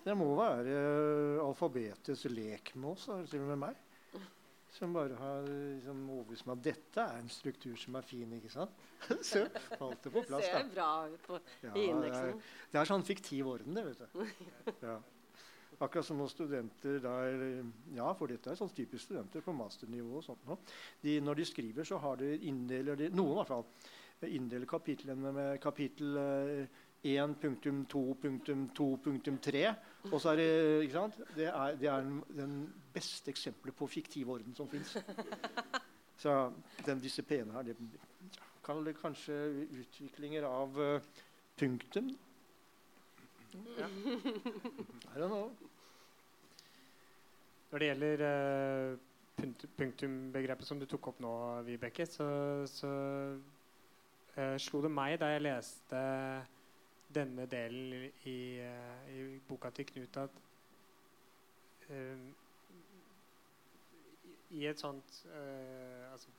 Det må være eh, alfabetets lek med oss, til og med meg. Som bare har liksom, overbevist meg at dette er en struktur som er fin. ikke sant? Så falt det på plass. Det ser bra ut på, ja, i indeksen. Det er, det er sånn fiktiv orden, det. vet du. Ja. Akkurat som noen studenter der Ja, for dette er sånn typisk studenter på masternivå. og sånt. De, når de skriver, så har de inndeler de, Noen i hvert fall inndeler kapitlene med kapittel 1.2.2.3. Og så er det ikke sant? Det er, det er den beste eksempelet på fiktiv orden som fins. Så den disiplinen her det kaller kanskje utviklinger av uh, punktum. Ja. I don't know. Når det gjelder uh, punktumbegrepet som du tok opp nå, Vibeke, så, så uh, slo det meg da jeg leste denne delen i, uh, i boka til Knut, at i et sånt altså,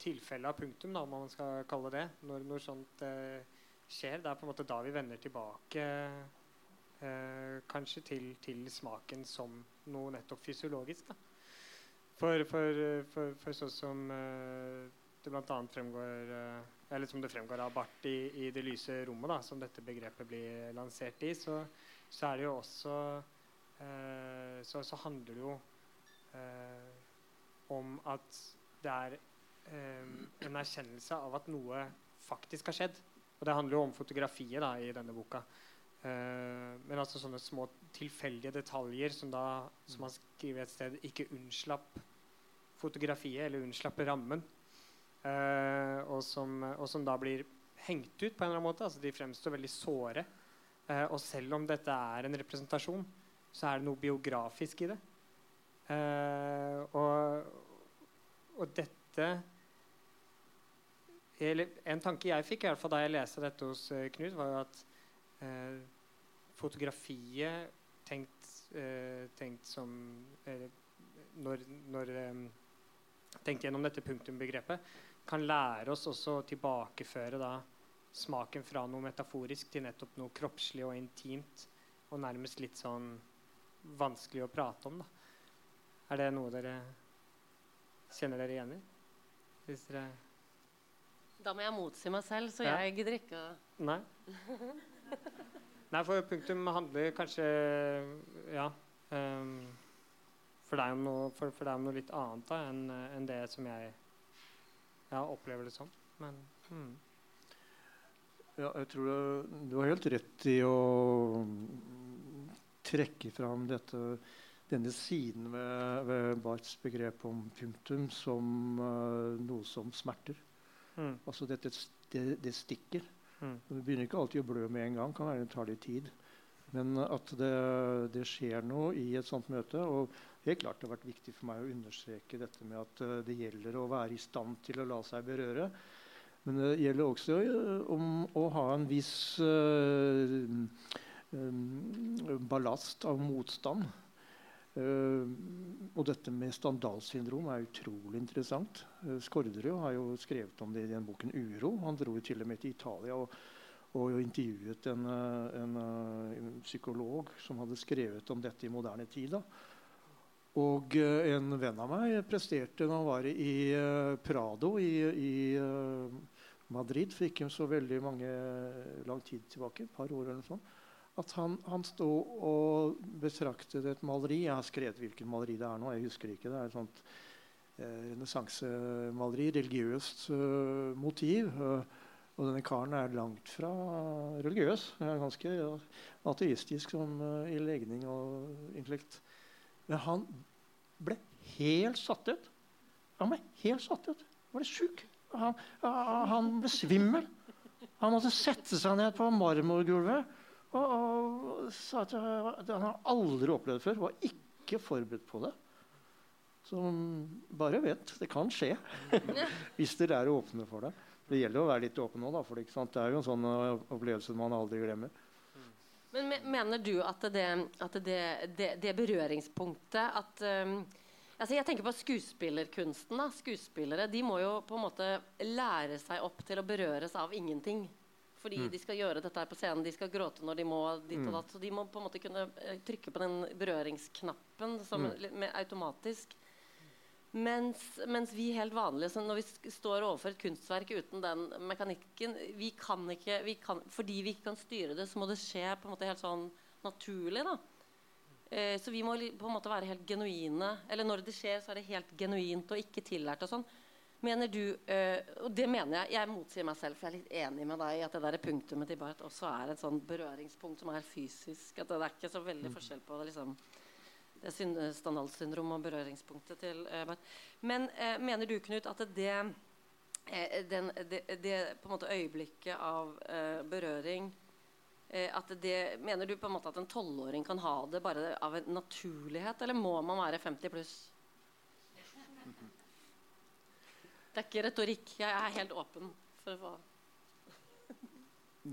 tilfelle av punktum, da, om man skal kalle det når noe sånt skjer, det er på en måte da vi vender tilbake eh, kanskje til, til, smaken som noe nettopp fysiologisk. For, for, for, for sånn som eh, det bl.a. fremgår eh, eller som det fremgår av Barth i, i, 'Det lyse rommet', da, som dette begrepet blir lansert i, så, så er det jo også eh, så, så, handler det jo eh, om at det er eh, en erkjennelse av at noe faktisk har skjedd. Og det handler jo om fotografiet da, i denne boka. Uh, men altså sånne små tilfeldige detaljer som da, som han skriver et sted, ikke unnslapp fotografiet eller unnslapp rammen. Uh, og, som, og, som, da blir hengt ut på en eller annen måte. altså De fremstår veldig såre. Uh, og selv om dette er en representasjon, så er det noe biografisk i det. og, og dette eller, En tanke jeg fikk i hvert fall da jeg leste dette hos Knut, var jo at eh, fotografiet tenkt, eh, tenkt som eh, Når, når eh, tenkt gjennom dette punktumbegrepet, kan lære oss også å tilbakeføre da, smaken fra noe metaforisk til nettopp noe kroppslig og intimt. Og nærmest litt sånn vanskelig å prate om. Da. Er det noe dere kjenner dere igjen i? Hvis dere da må jeg motsi meg selv, så ja. jeg gidder ikke å Nei. Nei, for punktum handler kanskje Ja. Um, for, om noe, for, for deg om noe litt annet da, enn en det som jeg ja, opplever det som. Men hmm. Ja, jeg tror det, du har helt rett i å trekke fram dette, denne siden ved, ved Barths begrep om punktum som uh, noe som smerter. Mm. Altså dette, det, det stikker. Mm. Det begynner ikke alltid å blø med en gang. kan være det tar litt tid. Men at det, det, skjer noe i et sånt møte. Og helt klart det har vært viktig for meg å understreke dette med at eh, det gjelder å være i stand til å la seg berøre. Men det gjelder også eh, om å ha en viss uh, um, ballast av motstand. Uh, og dette med standalsyndrom er utrolig interessant. Uh, Skårderud har jo skrevet om det i den boken 'Uro'. Han dro til og med til Italia og, og intervjuet en, uh, en, en, psykolog som hadde skrevet om dette i moderne tid. Da. Og en venn av meg presterte når han var i Prado i, i Madrid for ikke så veldig mange lang tid tilbake, et par år eller noe sånt at han, han sto og betraktet et maleri. Jeg har skrevet hvilket maleri det er nå. jeg husker ikke, Det er et sånt eh, renessansemaleri. Religiøst eh, motiv. Uh, og denne karen er langt fra religiøs. Er ganske ateistisk som, uh, i legning og intellekt. Men han ble helt satt ut. Han ble helt satt ut. Han ble sjuk. Han, han ble svimmel. Han måtte sette seg ned på marmorgulvet og, og sa at han har aldri opplevd før. Var ikke forberedt på det. Så bare vent. Det kan skje. Hvis dere er åpne for det. Det gjelder å være litt åpen nå, da, for det, det er jo en sånn uh, opplevelse man aldri glemmer. Men Mener du at det, at det, det berøringspunktet at um, altså Jeg tenker på skuespillerkunsten. da, Skuespillere de må jo på en måte lære seg opp til å berøres av ingenting fordi mm. de skal gjøre dette her på scenen. De skal gråte når de må Dit og mm. datt. Så de må på en måte kunne eh, trykke på den berøringsknappen som, mm. med, automatisk. Mens, mens, vi helt vanlige, når vi står overfor et kunstverk uten den mekanikken vi kan ikke, vi kan, Fordi vi ikke kan styre det, så må det skje på en måte helt sånn naturlig. da. Eh, så vi må på en måte være helt genuine. Eller når det skjer, så er det helt genuint og ikke tillært. og sånn. Mener du, øh, og det mener jeg, jeg motsier meg selv, for jeg er litt enig med deg i at det der punktumet til Barth også er et sånn berøringspunkt som er fysisk. at Det er ikke så veldig mm. forskjell på det, liksom, det Standal-syndrom og berøringspunktet til øh, Barth. Men øh, mener du, Knut, at det, den, det, det på en måte øyeblikket av berøring at det, Mener du på en måte at en tolvåring kan ha det bare av en naturlighet, eller må man være 50 pluss? Det er ikke retorikk. Jeg er helt åpen for hva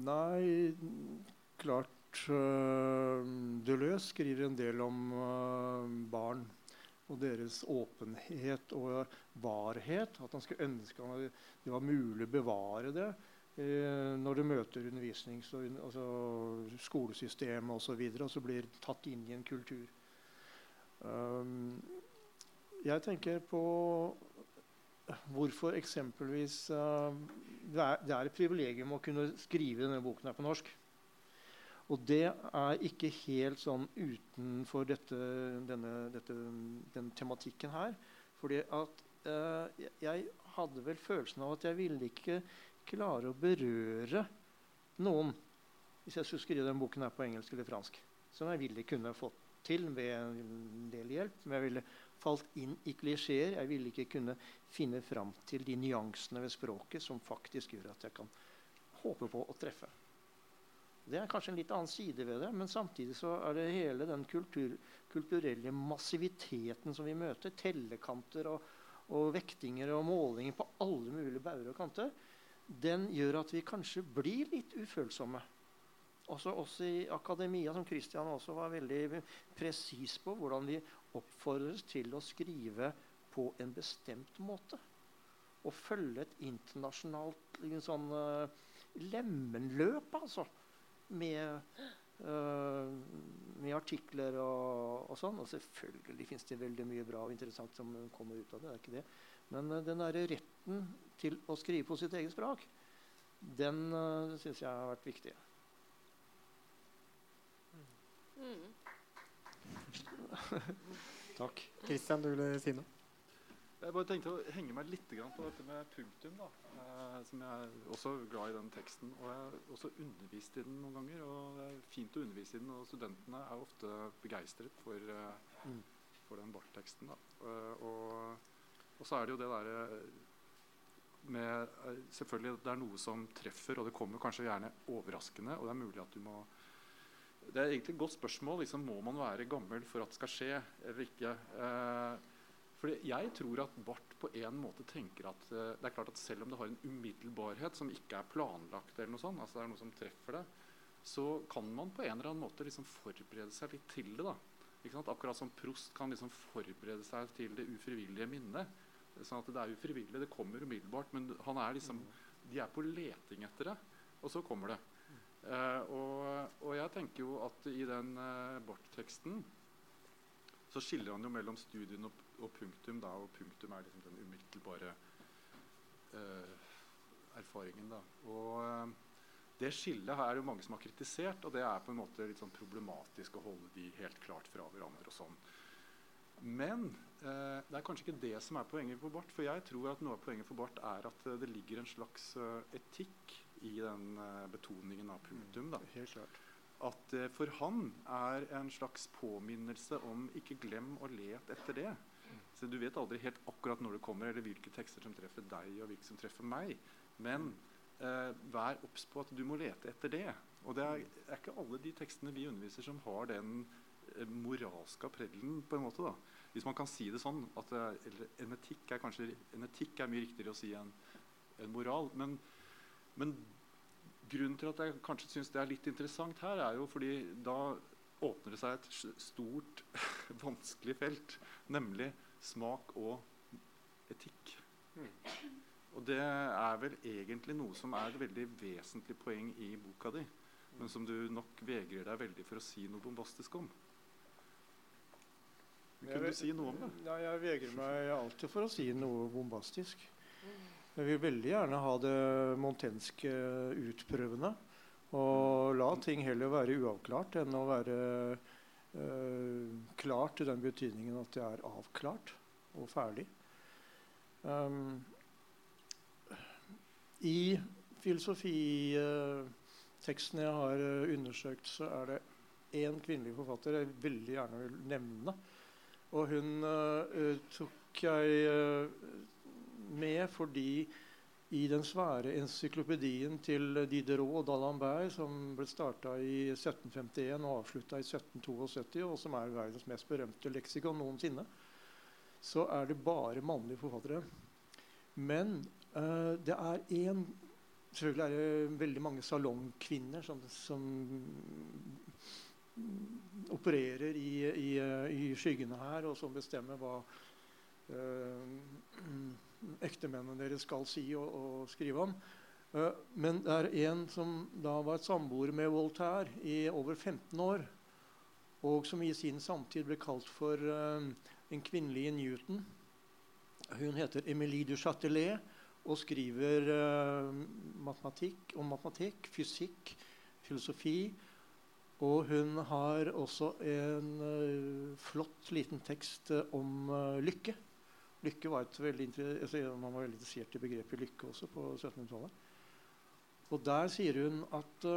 Nei, klart uh, Deleuze skriver en del om uh, barn og deres åpenhet og varhet. At han skulle ønske at det var mulig å bevare det uh, når du møter undervisnings- og altså, skolesystemet osv. Og, så videre, og så blir tatt inn i en kultur. Um, jeg tenker på hvorfor eksempelvis uh, det, er, det, er, et privilegium å kunne skrive denne boken her på norsk. Og det er ikke helt sånn utenfor dette, denne, dette, den tematikken her. Fordi at uh, jeg hadde vel følelsen av at jeg ville ikke klare å berøre noen hvis jeg skulle skrive den boken her på engelsk eller fransk. Som jeg ville kunne fått til ved en del hjelp. Men jeg ville falt inn i klisjeer. Jeg ville ikke kunne finne fram til de nyansene ved språket som faktisk gjør at jeg kan håpe på å treffe. Det er kanskje en litt annen side ved det, men samtidig så er det hele den kultur, kulturelle massiviteten som vi møter. Tellekanter og, og vektinger og målinger på alle mulige bauger og kanter. Den gjør at vi kanskje blir litt ufølsomme. Også også, i akademia, som Christian også var veldig presis på, hvordan vi oppfordres til å skrive på en bestemt måte. Og følge et internasjonalt sånn, uh, lemenløp, altså med, uh, med artikler og, og, sånn. Og selvfølgelig fins det veldig mye bra og interessant som kommer ut av det. det er ikke det. Men uh, den der retten til å skrive på sitt eget språk, den uh, syns jeg har vært viktig. Mm. Takk. Kristian, du ville si noe? Jeg bare tenkte å henge meg litt på dette med punktum. da, eh, Som jeg er også glad i den teksten. Og jeg har også undervist i den noen ganger. Og det er fint å undervise i den, og studentene er ofte begeistret for, eh, mm. for den Barth-teksten. da. Uh, og, og, så er det jo det derre med Selvfølgelig det er noe som treffer, og det kommer kanskje gjerne overraskende. Og det er mulig at du må Det er egentlig et godt spørsmål. liksom Må man være gammel for at det skal skje eller ikke? Eh, fordi jeg tror at Barth på en måte tenker at eh, det er klart at selv om det har en umiddelbarhet som ikke er planlagt, eller noe sånt, altså det er noe som treffer det, så kan man på en eller annen måte liksom forberede seg litt til det. da. Akkurat som Prost kan liksom forberede seg til det ufrivillige minnet. Sånn at Det er ufrivillig, det kommer umiddelbart, men han er liksom, de er på leting etter det. Og så kommer det. Uh, og, og, jeg tenker jo at i den uh, Barth-teksten så skiller han jo mellom studien og og punktum. Da, og punktum er liksom den umiddelbare eh, erfaringen. Da. Og uh, Det skillet her er jo mange som har kritisert, og det er på en måte litt sånn problematisk å holde de helt klart fra hverandre. og sånn. Men eh, det er kanskje ikke det som er poenget for Barth. For jeg tror at noe av poenget for Barth er at det ligger en slags etikk i den betoningen av punktum. Da. Helt klart at uh, for han er en slags påminnelse om ikke glem å lete etter det. Så du vet aldri helt akkurat når det kommer, eller hvilke tekster som treffer deg, og hvilke som treffer meg. Men eh, vær obs på at du må lete etter det. Og det er, er, ikke alle de tekstene vi underviser, som har den eh, moralske appellen. på en måte da. Hvis man kan si det sånn. at en, etikk er kanskje, en etikk er mye riktigere å si enn en moral. Men, men grunnen til at jeg kanskje syns det er litt interessant her, er jo fordi da åpner det seg et stort, vanskelig felt, nemlig smak og etikk. Mm. Og det er vel egentlig noe som er et veldig vesentlig poeng i boka di, men som du nok vegrer deg veldig for å si noe bombastisk om. Kunne du si noe om det? Ja, jeg vegrer meg alltid for å si noe bombastisk. Jeg vil veldig gjerne ha det montenske utprøvende. Og la ting heller være uavklart enn å være uh, klart i den betydningen at det er avklart og ferdig. Um, I filosofiteksten jeg har uh, undersøkt, så er det én kvinnelig forfatter jeg veldig gjerne vil nevne. Og hun uh, tok jeg med fordi i den svære encyklopedien til Diderot og d'Alembert, som ble starta i 1751 og avslutta i 1772, og som er verdens mest berømte leksikon noensinne, så er det bare mannlige forfattere. Men uh, det er én Selvfølgelig er det veldig mange salongkvinner som, som opererer i, i, i, skyggene her, og som bestemmer hva uh, ektemennene deres skal si og, og skrive om. Uh, men det er en som da var et samboer med Voltaire i over 15 år, og som i sin samtid ble kalt for uh, en kvinnelig Newton. Hun heter Emilie du Châtelet og skriver uh, matematikk om matematikk, fysikk, filosofi Og hun har også en flott liten tekst om lykke. Lykke var et veldig altså, Man var veldig interessert i begrepet lykke også på 1700-tallet. Og der sier hun at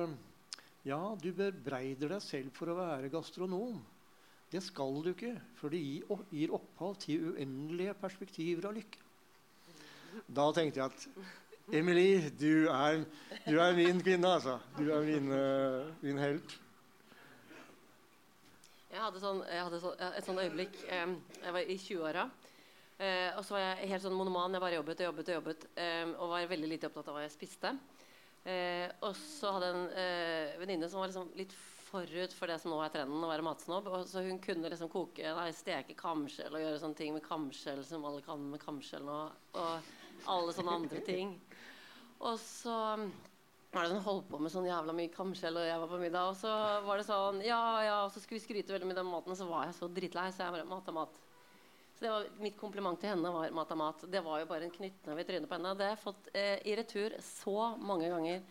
ja, du bebreider deg selv for å være gastronom. Det skal du ikke, for det gir opphav til uendelige perspektiver av lykke. Da tenkte jeg at Emily, du er, du er min kvinne, altså. Du er min, min helt. Jeg hadde, sånn, jeg hadde så, et sånt øyeblikk eh, Jeg var i 20-åra. Eh, og så var jeg helt sånn monoman. Jeg bare jobbet og jobbet og jobbet. Eh, og var veldig lite opptatt av hva jeg spiste. Eh, og så hadde jeg en eh, venninne som var liksom litt forut for det som nå er trenden, å være matsnobb. Og så hun kunne liksom koke, nei, steke kamskjell og gjøre sånne ting med kamskjell som alle kan med kamskjell nå. Og alle sånne andre ting. Og så var det sånn, holdt på med sånn jævla mye kamskjell, og jeg var på middag. Og så var det sånn Ja, ja, og så skulle vi skryte veldig med den maten, og så var jeg så dritlei, Så jeg bare Mat er mat. Så var, mitt kompliment til henne var mat er mat. Det var jo bare en knyttneve i trynet på henne. Det har jeg fått eh, i retur så mange ganger.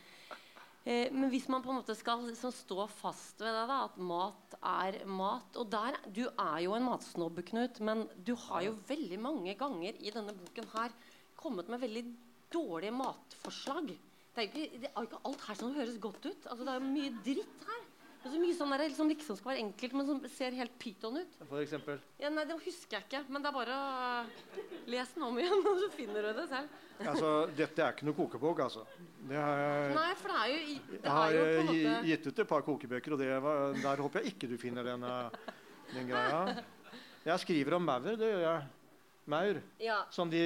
Eh, men hvis man på en måte skal liksom, stå fast ved det, da, at mat er mat Og der, Du er jo en matsnobb, Knut, men du har jo veldig mange ganger i denne boken her kommet med veldig dårlige matforslag. Det er, ikke, det er jo ikke alt her som høres godt ut. Altså, det er jo mye dritt her. Det er så mye sånn der, liksom, liksom skal være enkelt, men som ser helt pyton ut. For eksempel? Ja, nei, Det husker jeg ikke. Men det er bare å lese den om igjen, og så finner du det selv. altså, Dette er ikke noe kokebok, altså. Det har nei, for det er jo, det jeg har jo måte... gitt ut et par kokebøker, og var, der håper jeg ikke du finner den, den greia. Jeg skriver om maur, det gjør jeg maur ja. som de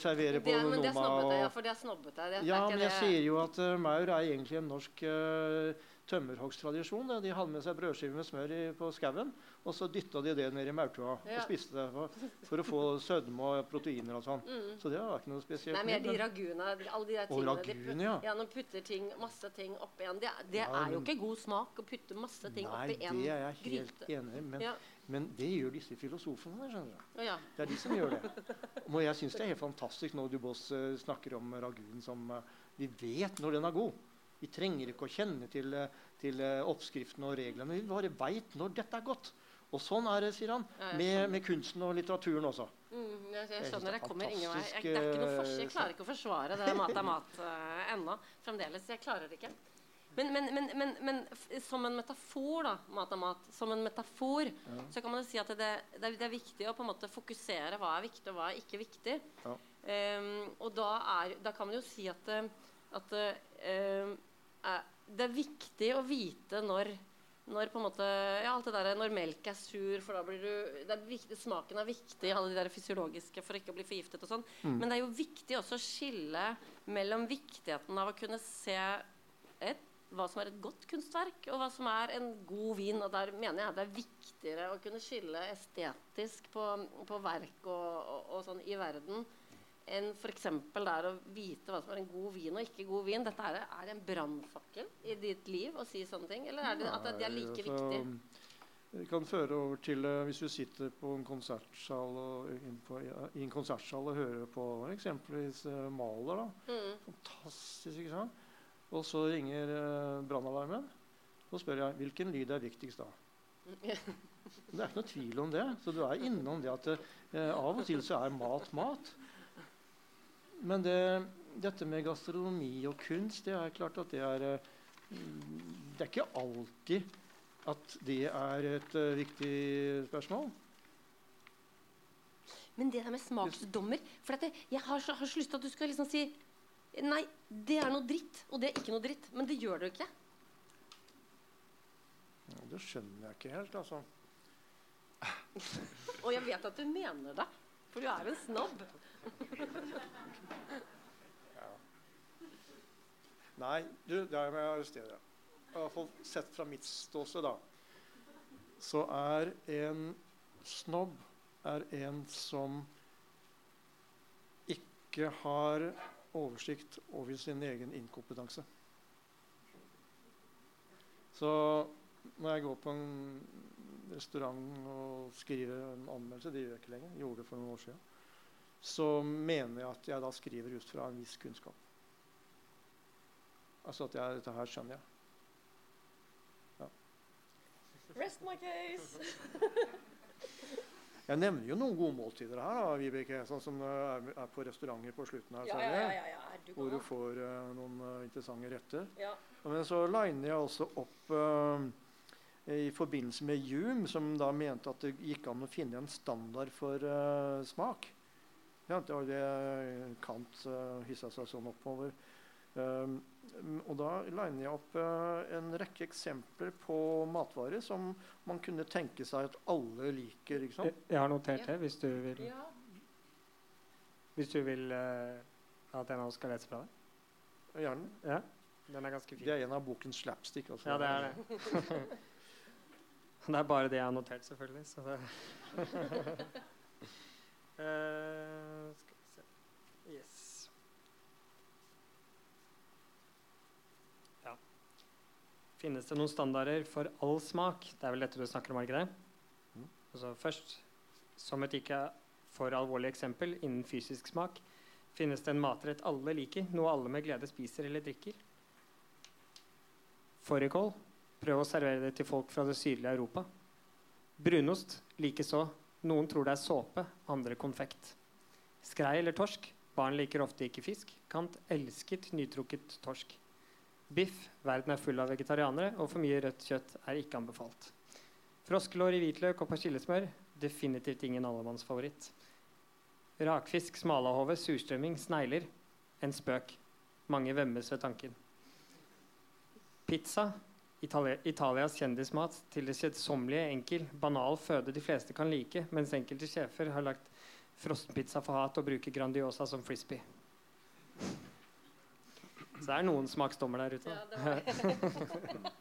serverer på det, men det er snobbete, ja, for det er snobbete. Det, ja, men jeg sier jo at uh, maur er egentlig en norsk uh, tømmerhoggstradisjon. De hadde med seg brødskiver med smør i, på skauen, og så dytta de det ned i maurtua ja. og spiste det for, for, å få sødme og proteiner og sånn. Mm. Så det var ikke noe spesielt. Nei, men de raguna, alle de der tingene ragun, ja. ja, Når putter ting, masse ting oppi en Det, det ja, er jo ikke god smak å putte masse ting oppi en gryte. Nei, det er jeg helt gryte. enig. Men men det gjør disse filosofene. skjønner du. Ja. Det er de som gjør det. Og jeg syns det er helt fantastisk når Dubos uh, snakker om ragun som uh, Vi vet når den er god. Vi trenger ikke å kjenne til, uh, til oppskriften og reglene. Vi bare veit når dette er godt. Og sånn er det, sier han, med, med kunsten og litteraturen også. Mm, jeg, jeg, skjønner, jeg kommer ingen vei. Jeg, det er ikke noe forskjell. jeg klarer ikke å forsvare det mat er mat ennå. Fremdeles. Jeg klarer det ikke. Men, men, men, men, men som en metafor, da, mat er mat, som en metafor, ja. så kan man jo si at det, det, er, det, er, viktig å på en måte fokusere hva er viktig, og hva er ikke viktig. Ja. Um, og da, er, da, kan man jo si at, at um, det er viktig å vite når når på en måte, ja, alt det der, når melk er sur, for da blir du det er viktig, Smaken er viktig, alle de der fysiologiske for ikke å bli forgiftet og sånn. Mm. Men det er jo viktig også å skille mellom viktigheten av å kunne se et hva som er et godt kunstverk, og hva som er en god vin. Og der mener jeg det er viktigere å kunne skille estetisk på, på verk og, og, og, sånn i verden enn f.eks. der å vite hva som er en god vin og ikke god vin. Dette er, er en brannfakkel i ditt liv å si sånne ting? Eller er det at det er like Nei, altså, viktig? Det kan føre over til uh, Hvis du sitter på en konsertsal og, på, ja, i en konsertsal og hører på eksempelvis uh, Maler. da, mm. Fantastisk, ikke sant? Og så ringer eh, brannalarmen. Så spør jeg hvilken lyd er viktigst da. Det er ikke noe tvil om det. Så du er innom det at eh, av og til så er mat mat. Men det, dette med gastronomi og kunst, det er klart at det er eh, Det er ikke alltid at det er et uh, viktig spørsmål. Men det der med smaksdommer For jeg har så, har så lyst til at du skal liksom si Nei, det er noe dritt, og det er ikke noe dritt. Men det gjør det jo ikke. Ja, det skjønner jeg ikke helt, altså. og jeg vet at du mener det, for du er en snobb. Ja. Nei, du, det må jeg arrestere. I hvert fall sett fra mitt ståsted, da. Så er en snobb er en som ikke har oversikt over sin egen inkompetanse. Så når jeg går på en restaurant og skriver en anmeldelse, det gjør jeg ikke lenger, gjorde det for noen år siden, så mener jeg at jeg da skriver ut fra en viss kunnskap. Altså at jeg, dette her skjønner jeg. Ja. Rest my case. Jeg nevner jo noen gode måltider her, da, Vibeke. Sånn som er, er på restauranter på slutten her. Særlig, ja, ja, ja, du Hvor du får uh, noen uh, interessante retter. Ja. Men så liner jeg også opp uh, i forbindelse med Hume, som da mente at det gikk an å finne en standard for eh, smak. Ja, det var det Kant uh, hissa seg sånn oppover. Um, og da liner jeg opp uh, en rekke eksempler på matvarer som man kunne tenke seg at alle liker. ikke Jeg, sant? jeg har notert det, hvis du vil, ja. hvis du vil uh, at en av oss skal lese fra deg? Gjerne. Ja, den er ganske fin. Det er en av bokens slapstick. Altså. Ja, det er det. det er bare det jeg har notert, selvfølgelig. Så det Eh, Skal vi se Yes. Ja. Finnes det noen standarder for all smak? Det er vel dette du snakker om, er det ikke det? Mm. Altså først, som et ikke for alvorlig eksempel innen fysisk smak, finnes det en matrett alle liker, noe alle med glede spiser eller drikker. Fårikål. Prøv å servere det til folk fra det sydlige Europa. Brunost likeså. Noen tror det er såpe, andre konfekt. Skrei eller torsk. Barn liker ofte ikke fisk. Kant elsket nytrukket torsk. Biff. Verden er full av vegetarianere, og for mye rødt kjøtt er ikke anbefalt. Froskelår i hvitløk og persillesmør. Definitivt ingen allemannsfavoritt. Rakfisk, smalahove, surstrømming, snegler. En spøk. Mange vemmes ved tanken. Pizza. Itali Italias kjendismat til det kjedsommelige, enkel, banal føde de fleste kan like, mens enkelte sjefer har lagt frossenpizza for hat og bruker Grandiosa som frisbee. Så det er noen smaksdommer der ute. Ja, da. det.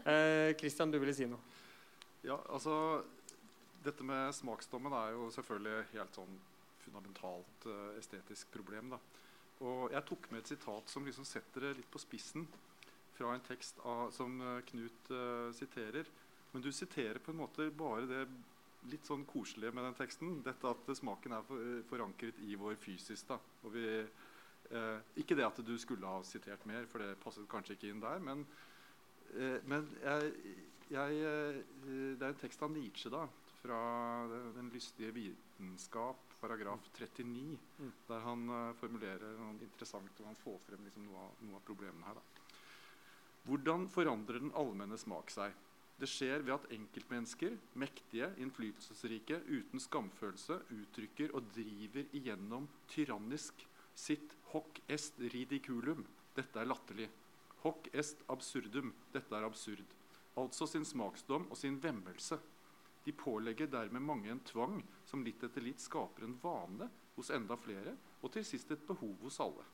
Eh, Christian, du ville si noe? Ja, altså Dette med smaksdommen er jo selvfølgelig helt sånn fundamentalt uh, estetisk problem. da. Og jeg tok med et sitat som liksom setter det litt på spissen fra en tekst av, som eh, Knut uh, siterer. Men du siterer på en måte bare det litt sånn koselige med den teksten. Dette at smaken er for, forankret i vår fysis. da. Og vi, eh, ikke det at du skulle ha sitert mer, for det passet kanskje ikke inn der. Men, eh, men jeg, jeg, eh, det er en tekst av Nietzsche da, fra Den lystige vitenskap, paragraf 39, Mm. der han uh, formulerer noe interessant og han får frem liksom noe, av, noe av problemene her. Da. Hvordan forandrer den allmenne smak seg? Det skjer ved at enkeltmennesker, mektige, innflytelsesrike, uten skamfølelse, uttrykker og driver igjennom tyrannisk sitt hoc est ridiculum. Dette er latterlig. Hoc est absurdum. Dette er absurd. Altså sin smaksdom og sin vemmelse. De pålegger dermed mange en tvang som litt etter litt skaper en vane hos enda flere, og til sist et behov hos alle.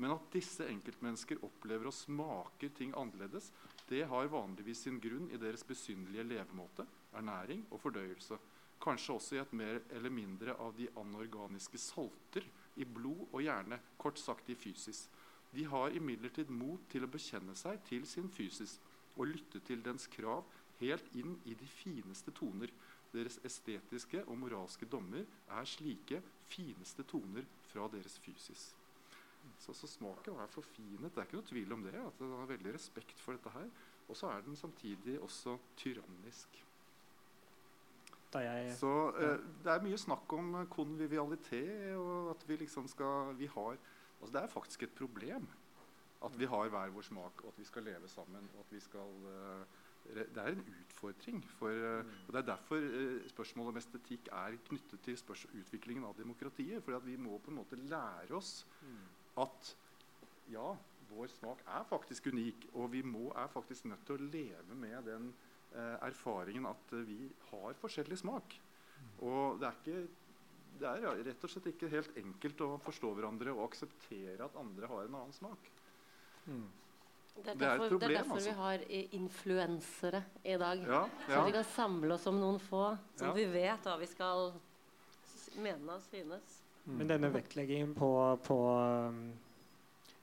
Men at disse enkeltmennesker opplever og smaker ting annerledes, det har vanligvis sin grunn i deres besynderlige levemåte, ernæring og fordøyelse. Kanskje også i et mer eller mindre av de anorganiske salter i blod og hjerne, kort sagt i fysis. De har imidlertid mot til å bekjenne seg til sin fysis og lytte til dens krav helt inn i de fineste toner. Deres estetiske og moralske dommer er slike fineste toner fra deres fysis. Så, så smaken er forfinet. Det er ikke noe tvil om det. at Den har veldig respekt for dette her. Og så er den samtidig også tyrannisk. Jeg Så eh, det er mye snakk om eh, konvivialitet, og at vi liksom skal vi har, altså Det er faktisk et problem at vi har hver vår smak, og at vi skal leve sammen. og at vi skal... eh, det er en utfordring. For, eh, og Det er derfor eh, spørsmålet om estetikk er knyttet til utviklingen av demokratiet. For vi må på en måte lære oss at ja, vår smak er faktisk unik, og vi må, er faktisk nødt til å leve med den eh, erfaringen at eh, vi har forskjellig smak. Og det er, ikke, det er ja, rett og slett ikke helt enkelt å forstå hverandre og akseptere at andre har en annen smak. Det er Det er problem, det er derfor altså. vi har eh, influensere i dag. Ja, Så vi kan samle oss om noen få, så Ja. vi vet hva vi skal mene og synes. Men denne vektleggingen på, på um,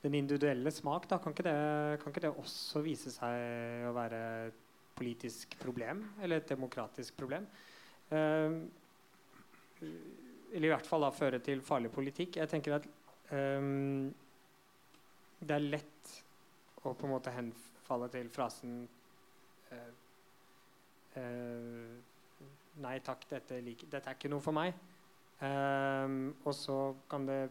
den individuelle smak, da, kan ikke, det, kan ikke det også vise seg å være et politisk problem? Eller et demokratisk problem? Eh, eller i hvert fall da føre til farlig politikk. Jeg tenker at eh, det er lett å på en måte henfalle til frasen eh, Nei takk, dette, like, dette, er ikke noe for meg. Um, og så kan det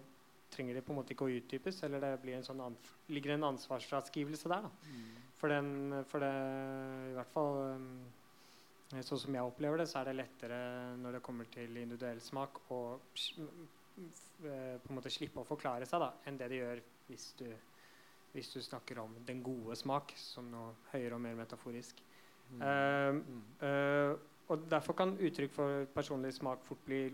trenger det på en måte ikke å utdypes, eller det blir en sånn ligger en ansvarsfraskrivelse der. Mm. For, den, for det I hvert fall um, sånn som jeg opplever det, så er det lettere når det kommer til individuell smak, å på en måte slippe å forklare seg da, enn det det gjør hvis du, hvis du snakker om den gode smak som noe høyere og mer metaforisk. Mm. Uh, uh, og Derfor kan uttrykk for personlig smak fort bli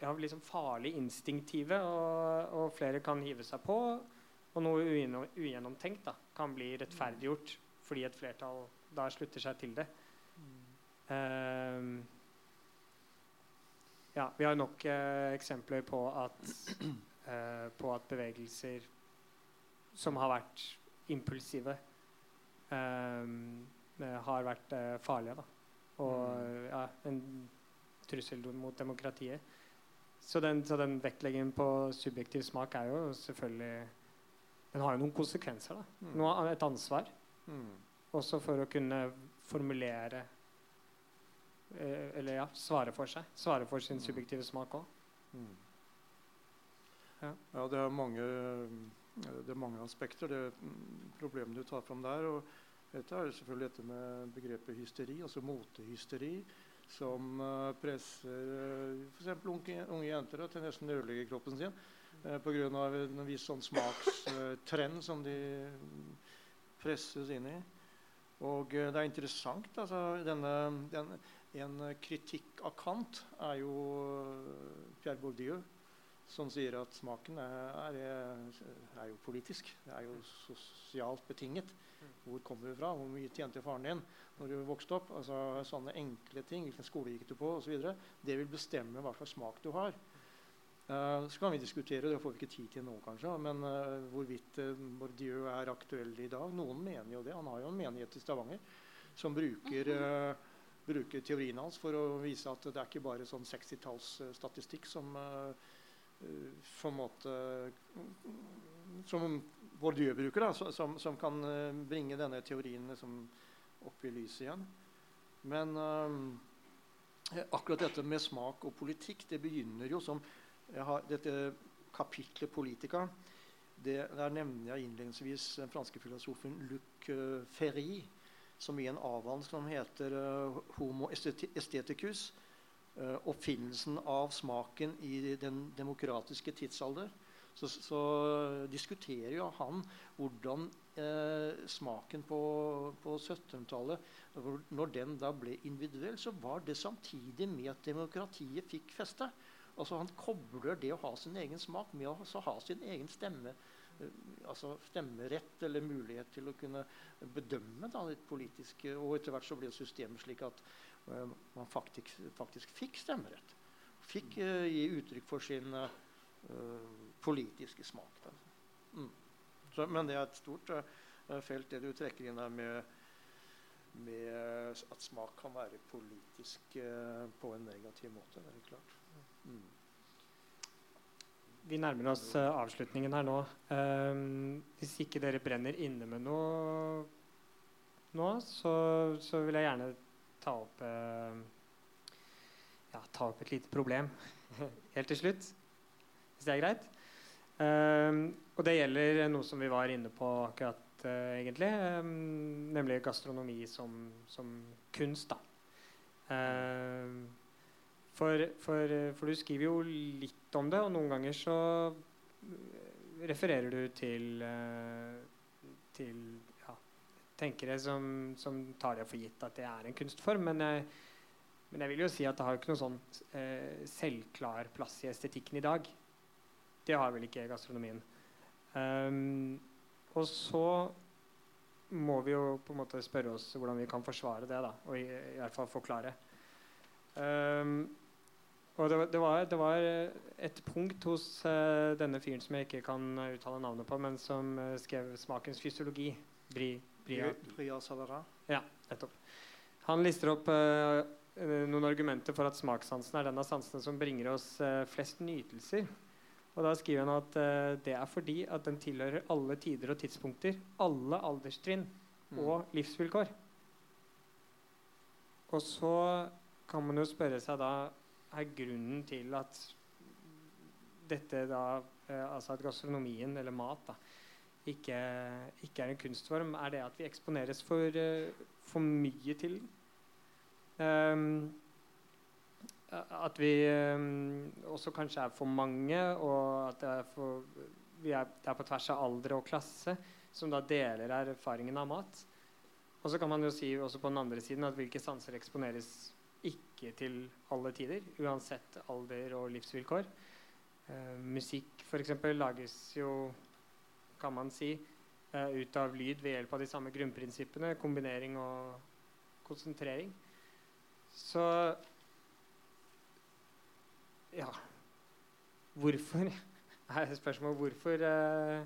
ja, liksom farlig instinktive, og, og, flere kan hive seg på. Og noe ugjennomtenkt da, kan bli rettferdiggjort fordi et flertall da slutter seg til det. Uh, ja, vi har nok uh, eksempler på at, uh, på at bevegelser som har vært impulsive, har vært farlige. Da. Og mm. ja, en trussel mot demokratiet. Så den, så den, vektleggingen på subjektiv smak er jo selvfølgelig Den har jo noen konsekvenser. da. Mm. Noe, et ansvar. Mm. Også for å kunne formulere eh, Eller ja, svare for seg. Svare for sin mm. subjektive smak òg. Mm. Ja. ja. det er mange, det er mange aspekter, det problemet du tar fram der. og dette er selvfølgelig dette med begrepet hysteri, altså motehysteri som uh, presser uh, f.eks. Unge, unge, jenter til nesten å ødelegge kroppen sin uh, pga. en viss sånn smakstrend som de presses inn i. Og det er interessant. Altså, denne, den, en kritikk av Kant er jo Pierre Bourdieu, som sier at smaken er, er, er jo politisk. Det er jo sosialt betinget. Hvor kommer du fra? Hvor mye tjente faren din når du vokste opp? Altså, sånne enkle ting. Hvilken skole gikk du på? Og så det vil bestemme hva slags smak du har. Uh, så kan vi diskutere, det får vi ikke tid til nå, kanskje, men uh, hvorvidt uh, Bordieu er aktuell i dag. Noen mener jo det. Han har jo en menighet i Stavanger som bruker, bruker teorien hans for å vise at det er ikke bare sånn 60-tallsstatistikk som på en måte som Bourdieu bruker, da, som, som, kan eh, bringe denne teorien liksom, opp i lyset igjen. Men um, akkurat dette med smak og politikk det begynner jo som har, Dette kapitlet 'Politica' det, Der nevner jeg innledningsvis den franske filosofen Luc uh, Ferry, som i en avhandling som heter uh, 'Homo esteticus', oppfinnelsen av smaken i den demokratiske tidsalder så, så diskuterer jo han hvordan eh, smaken på, på 1700-tallet Når den da ble individuell, så var det samtidig med at demokratiet fikk feste. Altså Han kobler det å ha sin egen smak med å ha sin egen stemme. Eh, altså stemmerett eller mulighet til å kunne bedømme da, det politiske. Og etter hvert så ble systemet slik at uh, man faktisk, faktisk, fikk stemmerett. Fikk uh, gi uttrykk for sin uh, politiske smak. Mm. Så, men det er et stort uh, felt, det du trekker inn her med, med at smak kan være politisk uh, på en negativ måte. Det er klart. Mm. Vi nærmer oss uh, avslutningen her nå. Um, hvis ikke dere brenner inne med noe nå, så, så vil jeg gjerne ta opp ja, ta opp et lite problem helt til slutt. Hvis det er greit? Um, og det gjelder noe som vi var inne på akkurat uh, egentlig, um, nemlig gastronomi som, som kunst. da. Uh, for, for, for, du skriver jo litt om det, og noen ganger så refererer du til, uh, til tenkere som, som, tar det for gitt at det er en kunstform. Men jeg, men jeg vil jo si at det har ikke noen sånn eh, selvklar plass i estetikken i dag. Det har vel ikke gastronomien. Um, og så må vi jo på en måte spørre oss hvordan vi kan forsvare det. da, Og i, i hvert fall forklare. Um, og det, det, var, det, var, et punkt hos uh, denne fyren som jeg ikke kan uttale navnet på, men som uh, skrev 'Smakens fysiologi'. Bri, Bria. Bria Savara. Ja, nettopp. Han lister opp uh, noen argumenter for at smakssansen er den av sansene som bringer oss flest nytelser. Og da skriver han at uh, det er fordi at den tilhører alle tider og tidspunkter, alle alderstrinn mm. og livsvilkår. Og så kan man jo spørre seg da er grunnen til at dette da uh, Altså at gastronomien, eller mat, da, ikke, ikke, er en kunstform, er det at vi eksponeres for, uh, for mye til den. Um, at vi um, også kanskje er for mange, og at det er, for, er, det er på tvers av alder og klasse som da deler erfaringen av mat. Og så kan man jo si også på den andre siden at hvilke sanser eksponeres ikke til alle tider, uansett alder og livsvilkår. Uh, musikk f.eks. lages jo kan man si, uh, ut av lyd ved hjelp av de samme grunnprinsippene, kombinering og konsentrering. Så Ja. Hvorfor er spørsmålet hvorfor uh,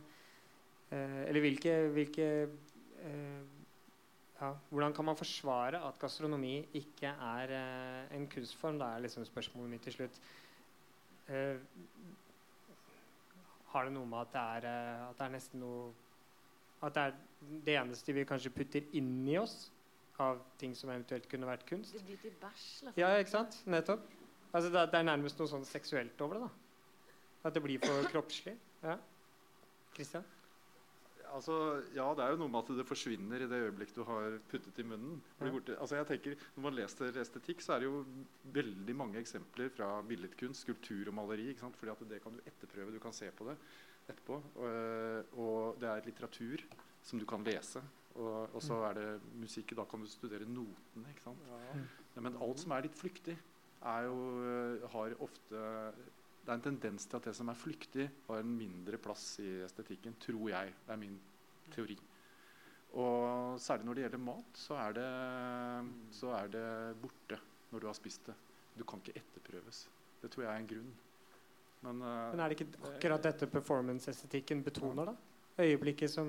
uh, Eller hvilke, hvilke ja, Hvordan kan man forsvare at gastronomi ikke er en kunstform? Det er liksom spørsmålet mitt til slutt har det noe med at det er, eh, at det er nesten noe At det er det eneste vi kanskje putter inni oss av ting som eventuelt kunne vært kunst. Det blir til bæsj. Ja, ikke sant? Nettopp. Altså, det, det, er nærmest noe sånn seksuelt over det. da. At det blir for kroppslig. Ja. Christian? Altså, ja, det er jo noe med at det forsvinner i det øyeblikk du har puttet i munnen. Ja. Altså, jeg tenker, Når man leser estetikk, så er det jo veldig mange eksempler fra billedkunst, skulptur og maleri. ikke sant? Fordi at det kan du etterprøve. Du kan se på det etterpå. Og, og det er litteratur som du kan lese. Og, og, så er det musikk. Da kan du studere notene. ikke sant? Ja. Men alt som er litt flyktig, jo, har ofte det er en tendens til at det som er flyktig, har en mindre plass i estetikken. Tror jeg. Det er min teori. Og særlig når det gjelder mat, så er det, så er det borte når du har spist det. Du kan ikke etterprøves. Det tror jeg er en grunn. Men, uh, Men er det ikke akkurat dette performance-estetikken betoner, da? Øyeblikket som,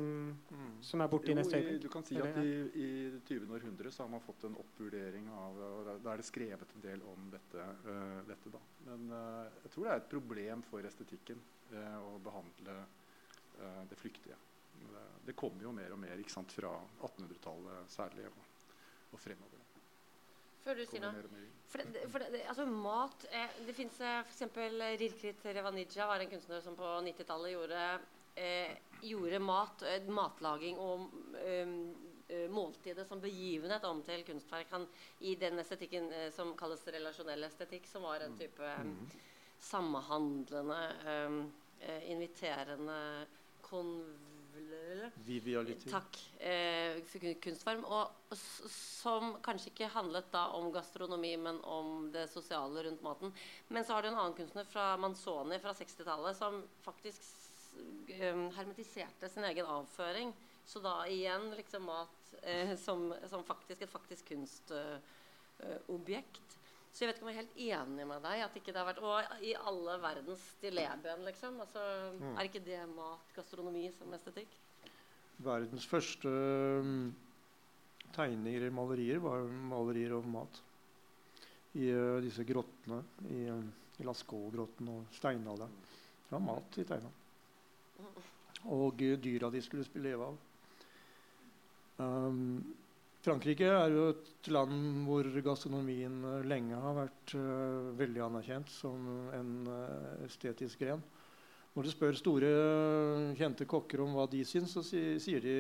mm. som er borte i neste øyeblikk? Du kan si at i, i 20. århundre så har man fått en oppvurdering av og Da er det skrevet en del om dette. Uh, dette da. Men uh, jeg tror det er et problem for estetikken uh, å behandle det flyktige. Det, det, kommer jo mer og mer sant, fra 1800-tallet særlig og, og fremover. Før du sier noe. For det, for det, altså mat eh, Det fins f.eks. Rirkrit Revanija var en kunstner som på 90-tallet gjorde eh, gjorde mat, eh, matlaging og eh, eh, måltidet som begivenhet om til kunstverk. Han, I den estetikken eh, som kalles relasjonell estetikk, som var en type mm. samhandlende, eh, inviterende. Takk. Kunstform. Og som kanskje ikke handlet da om gastronomi, men om det sosiale rundt maten. Men så har du en annen kunstner fra Manzoni fra 60-tallet som faktisk hermetiserte sin egen avføring. Så da igjen liksom mat eh, som, som, faktisk et faktisk kunstobjekt. Uh, så jeg vet ikke om jeg er helt enig med deg. at ikke det har vært, Og i alle verdens stilleben, liksom. Altså, mm. Er ikke det mat, gastronomi, som estetikk? Verdens første um, tegninger eller malerier var malerier over mat. I uh, disse grottene. I, uh, i Lascaux-grotten og steinalderen. Det var mat i tegna og dyra de skulle leve av. Um, Frankrike er jo et land hvor gastronomien eh, lenge har vært uh, veldig anerkjent som en uh, estetisk gren. Når du spør store, kjente kokker om hva de syns, så sier de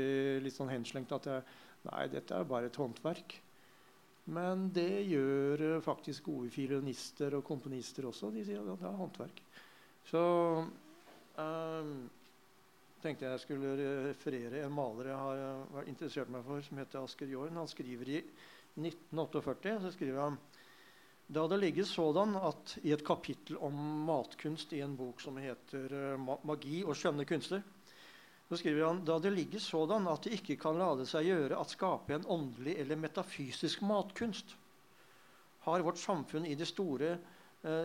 litt sånn henslengt at jeg, nei, dette er bare et håndverk. Men det gjør uh, faktisk gode fiolinister og komponister også. De sier at det er håndverk. Så um, tenkte jeg skulle referere en maler jeg har vært interessert meg for, som heter Asker Jorn. Han skriver i 1948 så skriver han da det ligget sådan at i et kapittel om matkunst i en bok som heter uh, 'Magi og skjønne kunster', så skriver han da det ligger sådan at det ikke kan lade seg gjøre at skape en åndelig eller metafysisk matkunst, har vårt samfunn i det store Eh,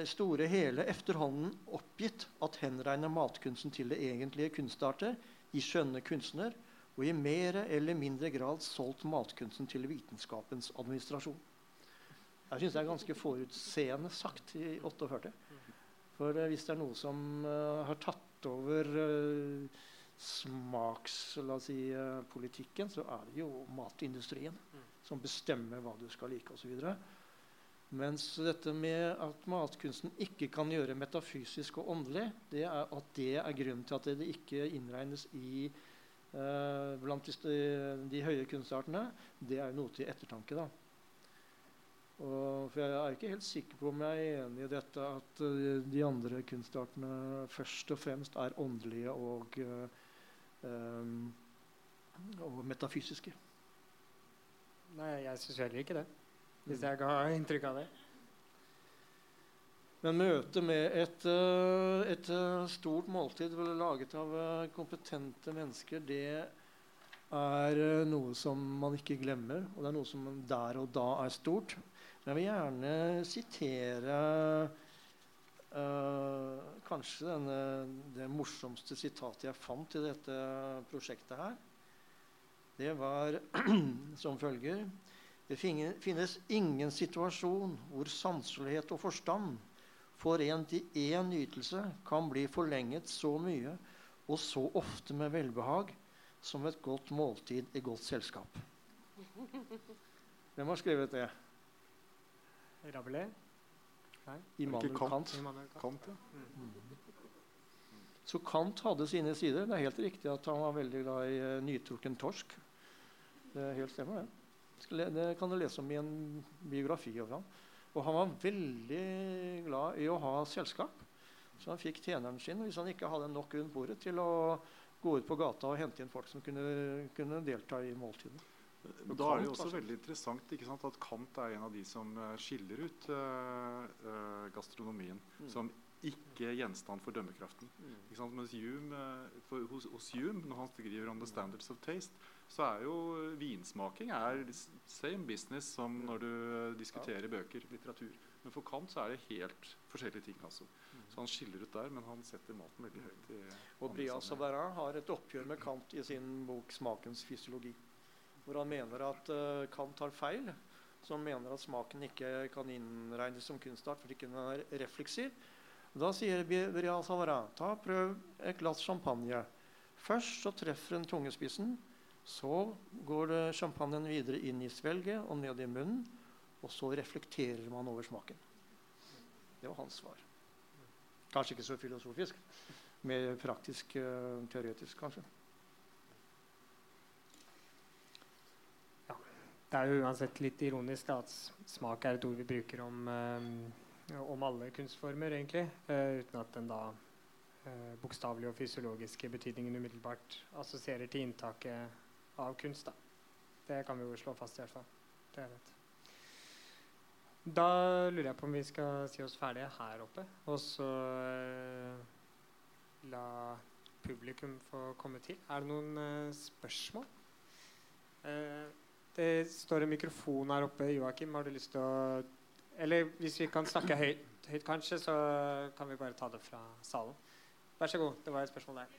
store hele efterhånden oppgitt at henregner matkunsten til det egentlige kunstarter i skjønne kunstner, og i mer eller mindre grad solgt matkunsten til vitenskapens administrasjon. Jeg syns det er ganske forutseende sagt i 48. For uh, hvis det er noe som uh, har tatt over uh, smakspolitikken, så er det jo matindustrien som bestemmer hva du skal like osv. Mens dette med at matkunsten ikke kan gjøre metafysisk og åndelig, det er at det er grunnen til at det ikke innregnes i eh, blant de, de, høye kunstartene, det er noe til ettertanke. da. Og, for jeg er ikke helt sikker på om jeg er enig i dette at uh, de andre kunstartene først og fremst er åndelige og, uh, um, og metafysiske. Nei, jeg syns heller ikke det. Hvis jeg ga inntrykk av det. Men møtet med et, eh, et, eh, stort måltid laget av eh, kompetente mennesker, det er noe som man ikke glemmer. Og det er noe som der og da er stort. Men jeg vil gjerne sitere uh, kanskje denne, det morsomste sitatet jeg fant i dette prosjektet her. Det var som følger det finnes ingen situasjon hvor sanselighet og forstand forent i én nytelse kan bli forlenget så mye og så ofte med velbehag som et godt måltid i godt selskap. Hvem har skrevet det? Rabelais? Nei. Immanuel Kant. Kant. Kant ja. Mm. Så Kant hadde sine sider. Det er helt riktig at han var veldig glad i uh, nytrukken torsk. Det er helt stemmer, det. Det kan du lese om i en biografi over ham. Og han var veldig glad i å ha selskap. Så han fikk tjeneren sin hvis han ikke hadde nok rundt bordet, til å gå ut på gata og hente inn folk som kunne, kunne delta i måltidet. Da er det også veldig interessant sant, at Kant er en av de som eh, skiller ut uh, gastronomien mm. som ikke gjenstand for dømmekraften. Mm. Mens Hume, for, hos, hos Hume, når han skriver om the standards of taste, så er jo vinsmaking er same business som når du diskuterer bøker, litteratur. Men for Kant så er det helt forskjellige ting. altså. Så han skiller ut der, men han setter maten veldig høyt. i Og Bria Savarin har et oppgjør med Kant i sin bok 'Smakens fysiologi', hvor han mener at uh, Kant har feil, som mener at smaken ikke kan innregnes som kunstart fordi den er refleksiv. Da sier Bria Savarin ta prøv et glass champagne. Først så treffer den tungespissen. Så går sjampanjen videre inn i svelget og ned i munnen. Og så reflekterer man over smaken. Det var hans svar. Kanskje ikke så filosofisk. Mer praktisk, uh, teoretisk, kanskje. Ja. Det er jo uansett litt ironisk at smak er et ord vi bruker om, uh, om alle kunstformer, egentlig. Uh, uten at den da uh, bokstavelige og fysiologiske betydningen umiddelbart assosierer til inntaket av kunst. Da. Det kan vi jo slå fast i hvert fall. Det er rett. Da lurer jeg på om vi skal si oss ferdige her oppe, og så eh, la publikum få komme til. Er det noen eh, spørsmål? Eh, det står en mikrofon her oppe. Joakim, har du lyst til å Eller hvis vi kan snakke høyt, høyt, kanskje, så kan vi bare ta det fra salen. Vær så god. Det var et spørsmål der.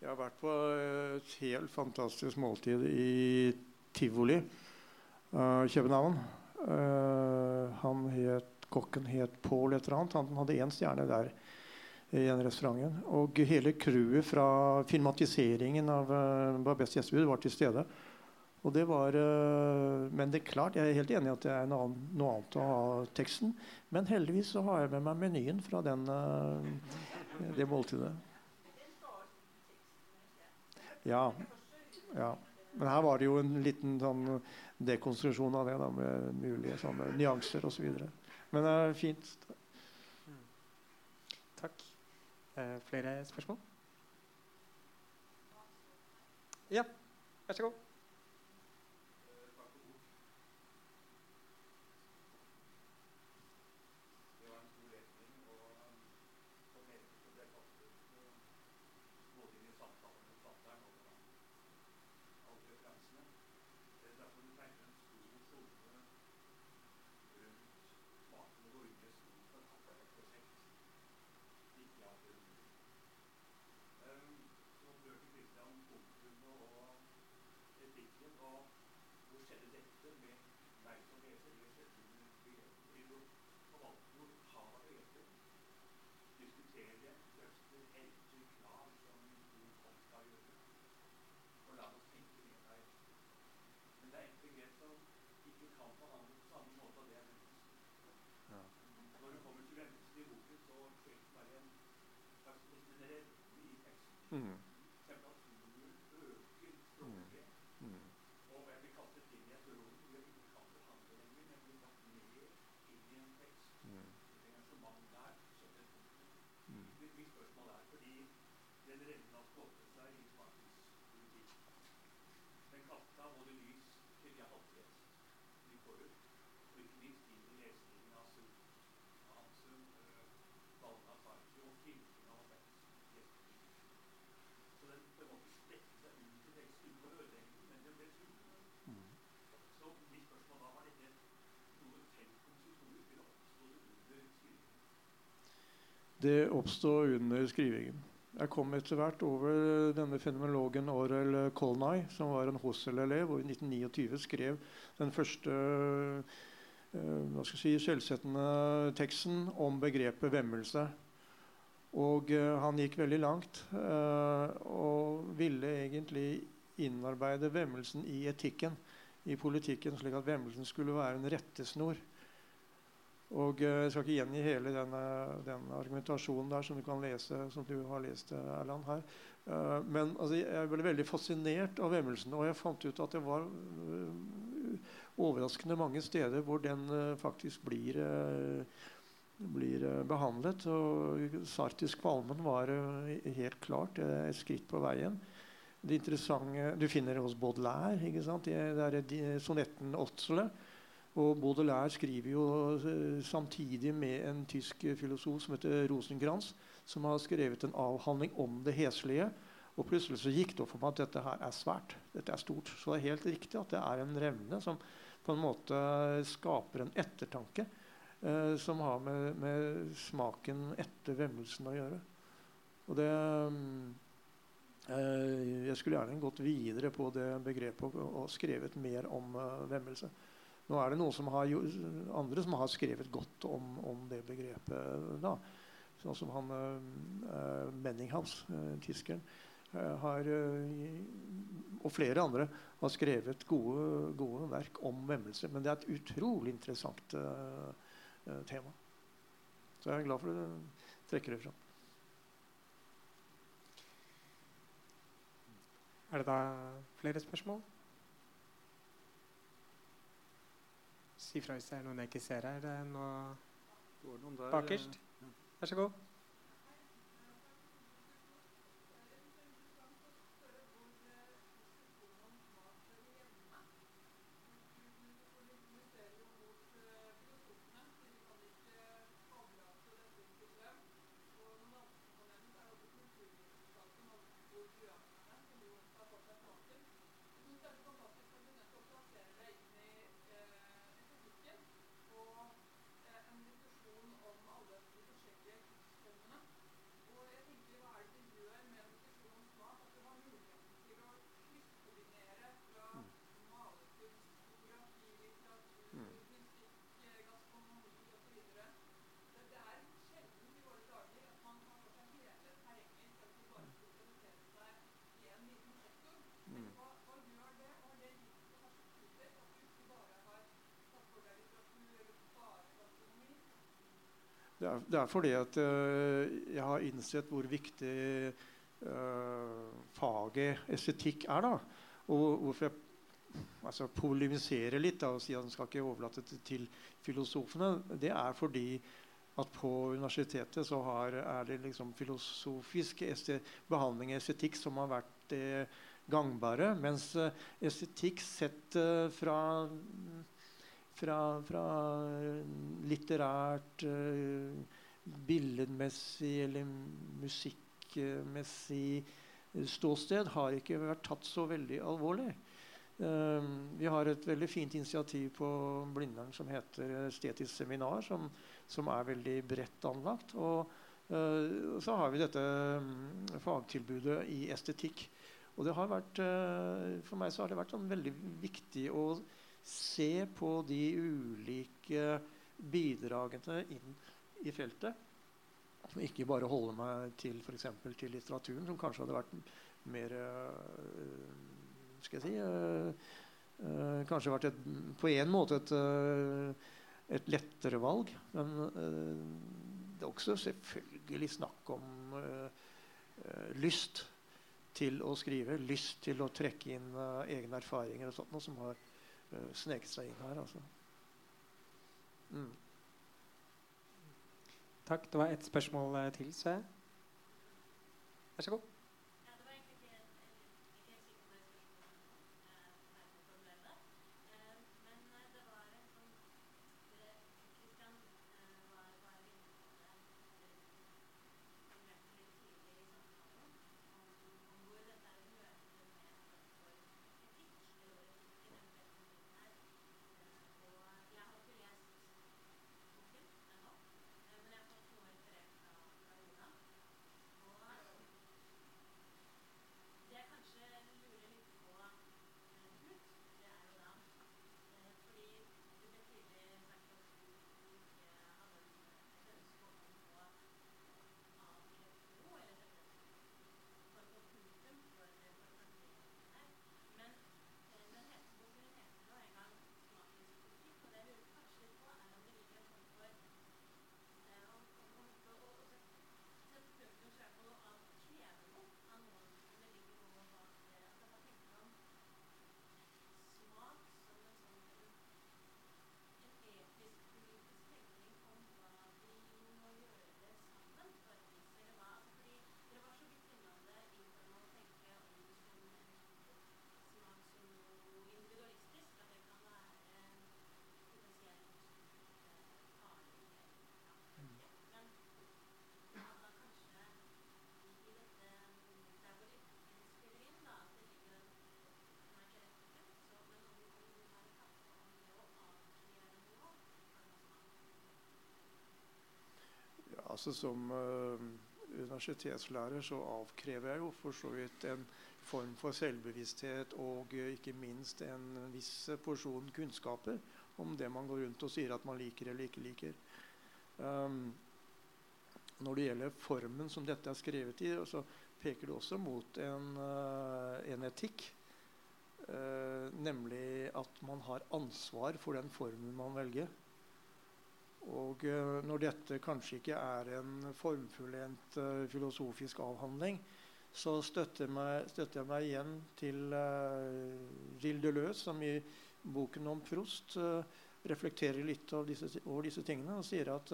Jeg har vært på et helt fantastisk måltid i tivoli uh, København. Uh, han het, kokken het Paul et eller annet. Han hadde én stjerne der i den restauranten. Og hele crewet fra filmatiseringen av uh, Babes gjestebud var til stede. Og det var, uh, men det er klart, jeg er helt enig i at det er noe annet, å ha teksten. Men heldigvis så har jeg med meg menyen fra den, uh, det måltidet. Ja. ja. Men her var det jo en liten sånn dekonstruksjon av det da, med mulige sånne nyanser osv. Men det er fint. Takk. Eh, flere spørsmål? Ja, vær så god. Det oppstod under skrivingen. Jeg kom etter hvert over denne fenomenologen Aurel Kolnai, som var en Hossel-elev, og i 1929 skrev den første uh, hva skal jeg si, selvsettende teksten om begrepet vemmelse. Og uh, han gikk veldig langt uh, og ville egentlig innarbeide vemmelsen i etikken, i politikken, slik at vemmelsen skulle være en rettesnor. Og eh, Jeg skal ikke gjengi hele denne, den argumentasjonen der som du kan lese, som du har lest, Erland, her. Men altså, jeg ble veldig fascinert av vemmelsen. Og jeg fant ut at det var overraskende mange steder hvor den faktisk blir, blir behandlet. Og Sartisk Kvalmen var helt klart et skritt på veien. Det interessante, Du finner det hos Baudelaire. ikke sant? Det er sonetten 'Åtsele'. Og Baudelaire skriver jo uh, samtidig med en tysk filosof som heter Rosenkrantz, som har skrevet en avhandling om det heslige. Og plutselig så gikk det opp for meg at dette her er svært. Dette er stort. Så det er helt riktig at det er en revne som på en måte skaper en ettertanke eh, som har med, med, smaken etter vemmelsen å gjøre. Og det eh, Jeg skulle gjerne gått videre på det begrepet og, og skrevet mer om vemmelse. Nå er det som har, andre som har skrevet godt om, om det begrepet. da. Sånn som han uh, Menninghans, uh, tyskeren, uh, har, og flere andre har skrevet gode, gode, verk om vemmelse. Men det er et utrolig interessant tema. Så jeg er glad for at du trekker det fram. Er det da flere spørsmål? Si fra hvis det er noen jeg ikke ser her. Det er noe bakerst. Vær så god. Det er, det er fordi at uh, jeg har innsett hvor viktig uh, faget estetikk er. da. Og hvorfor jeg altså, polemiserer litt da, og sier at en skal ikke overlate det til filosofene, det er fordi at på universitetet så har, er det liksom filosofisk behandling av estetikk som har vært det gangbare. Mens uh, estetikk sett fra, fra, fra litterært, uh, billedmessig eller musikkmessig ståsted har ikke vært tatt så veldig alvorlig. Uh, vi har et veldig fint initiativ på Blindern som heter Estetisk seminar, som, som er veldig bredt anlagt. Og så har vi dette um, fagtilbudet i estetikk. Og det har vært, for meg så har det vært sånn veldig viktig å se på de ulike bidragene inn i feltet. Og ikke bare holde meg til f.eks. til litteraturen, som kanskje hadde vært mer uh, Skal jeg si uh, uh, Kanskje vært et, på en måte et, et lettere valg. Men det er også selvfølgelig snakk om lyst til å skrive. Lyst til å trekke inn egne erfaringer og sånt, noe som har sneket seg inn her. Altså. Mm. Takk. Det var ett spørsmål eh, til, ser jeg. Vær så god. Altså Som uh, universitetslærer så avkrever jeg jo for så vidt en form for selvbevissthet og uh, ikke minst en viss porsjon kunnskaper om det man går rundt og sier at man liker eller ikke liker. Um, når det gjelder formen som dette er skrevet i, så peker det også mot en, uh, en etikk. nemlig at man har ansvar for den formen man velger. Og uh, når dette kanskje ikke er en formfullendt uh, filosofisk avhandling, så støtter, meg, støtter, jeg meg igjen til uh, Gilles Deleuze, som i boken om Prost reflekterer litt over disse, over disse, tingene og sier at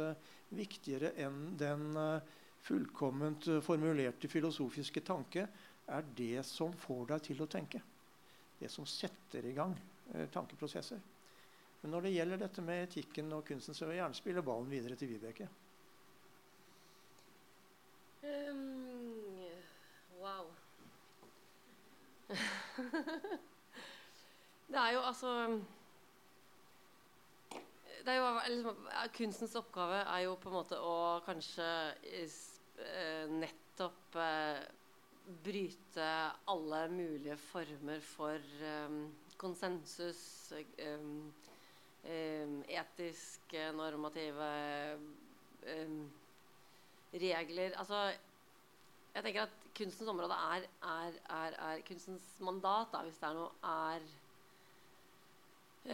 viktigere enn den fullkomment formulerte filosofiske tanke er det som får deg til å tenke. Det som setter i gang tankeprosesser. Men når det gjelder dette med etikken og kunsten, så vil jeg gjerne spille ballen videre til Vibeke. Um, wow. det er jo altså det er jo, liksom, Kunstens oppgave er jo på en måte å kanskje eh, nettopp eh, bryte alle mulige former for um, konsensus. Um, etiske, normative um, regler. Altså jeg tenker at kunstens område er, er, er, er kunstens mandat, da, hvis det er noe, er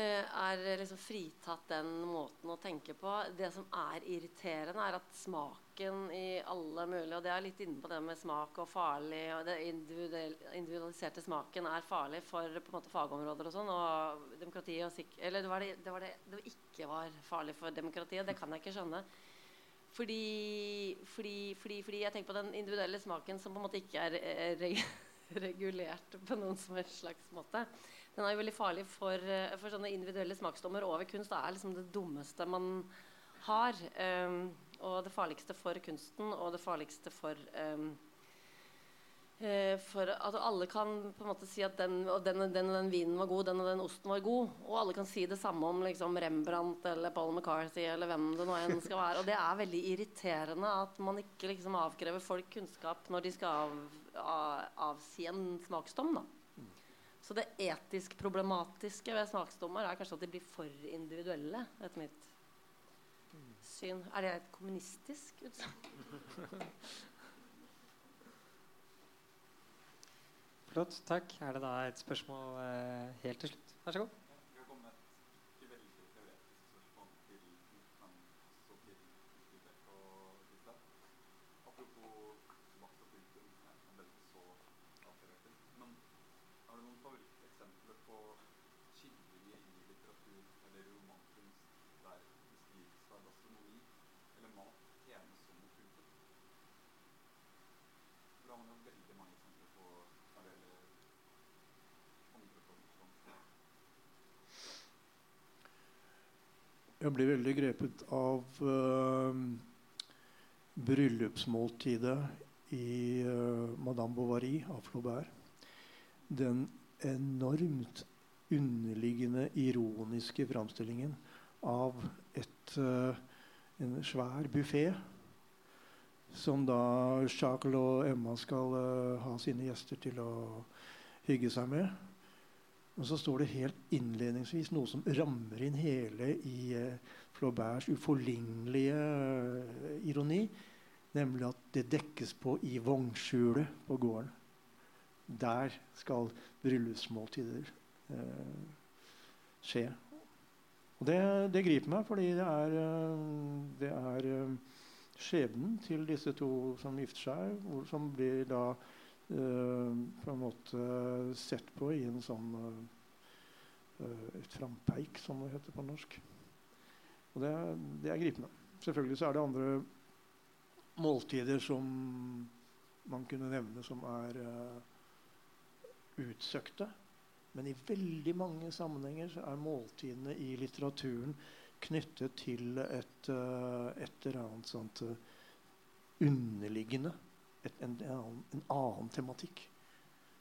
er liksom fritatt den måten å tenke på. Det som er irriterende, er at smaken i alle mulige Og det er litt inne på det med smak og farlig og Det individualiserte smaken er farlig for måte fagområder og sånn. Og demokrati og Eller det var det, det var det, det ikke var farlig for demokratiet. Det kan jeg ikke skjønne. Fordi, fordi, fordi, fordi jeg tenker på den individuelle smaken som på en måte ikke er er regulert på noen som helst slags måte den er jo veldig farlig for, eh, for sånne individuelle smaksdommer over kunst. Det er liksom det dummeste man har. Um, og det farligste for kunsten, og det farligste for um, for at alle kan på en måte si at den og den, den, den vinen var god, den og den osten var god. Og alle kan si det samme om liksom, Rembrandt eller Paul McCarthy eller hvem det nå enn skal være. Og det er veldig irriterende at man ikke liksom, avkrever folk kunnskap når de skal av, av, avsi en smaksdom. da. Så det etisk problematiske ved smaksdommer er kanskje at de blir for individuelle. etter mitt syn. Er det et kommunistisk utsagn? Flott. Takk. Er det da et spørsmål eh, helt til slutt? Vær så god. Jeg blir veldig grepet av uh, bryllupsmåltidet i uh, Madame Bovary av Flaubert. Den enormt underliggende ironiske framstillingen av et, uh, en svær buffé som da Jacques og Emma skal ha sine gjester til å hygge seg med. Og så står det helt innledningsvis noe som rammer inn hele i uh, Flauberts uforlignelige uh, ironi. Nemlig at det dekkes på i vognskjulet på gården. Der skal bryllupsmåltider eh, skje. Og det, det, griper meg, fordi det er, det er skjebnen til disse to som gifter seg, som blir da Eh, på en måte sett på i en sånn eh, et frampeik, som det heter på norsk. Og det, det, er gripende. Selvfølgelig så er det andre måltider som man kunne nevne som er utsøkte. Men i veldig mange sammenhenger så er måltidene i litteraturen knyttet til et, et eller annet sånt underliggende et, en, en, annen, en, annen, tematikk.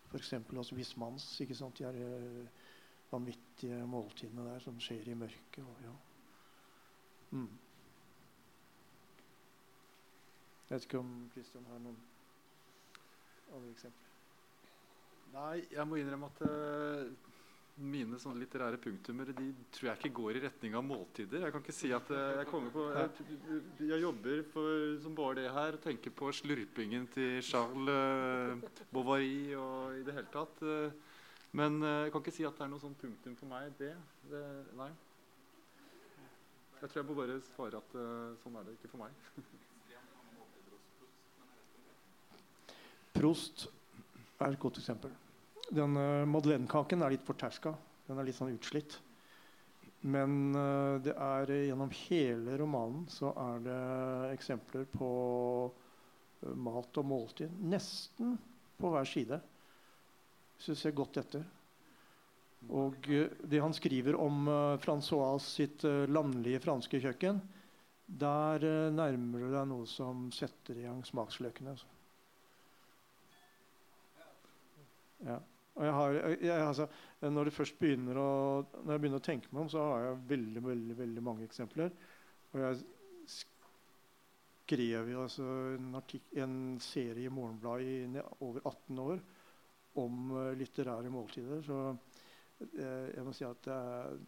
F.eks. Altså Vismans. ikke sant? De er uh, vanvittige måltidene der som skjer i mørket. Og, ja. mm. Jeg vet ikke om Kristian har noen andre eksempler. Nei, jeg må innrømme at uh, mine sånne litterære punktummer de tror jeg ikke går i retning av måltider. Jeg kan ikke si at eh, jeg kommer på Jeg, jeg jobber for, som bare det her. og Tenker på slurpingen til Charles eh, Bovary og i det hele tatt. Eh, men jeg kan ikke si at det er noe sånn punktum for meg. Det, det Nei. Jeg tror jeg må bare svare at sånn er det ikke for meg. Prost er et godt eksempel. Den uh, madeleinekaken er litt forterska. Den er litt sånn utslitt. Men uh, det er uh, gjennom hele romanen så er det eksempler på mat og måltid. Nesten på hver side. Hvis du ser godt etter. Og det han skriver om Francois sitt landlige franske kjøkken, der nærmer det deg noe som setter i gang smaksløkene. Altså. Ja. Jeg har, jeg, altså, når, begynner å, når jeg begynner å tenke meg om, så har jeg veldig veldig, veldig mange eksempler. Og jeg skrev altså en, en, serie i Morgenbladet i over 18 år om uh, litterære måltider. Så jeg, jeg må si at jeg,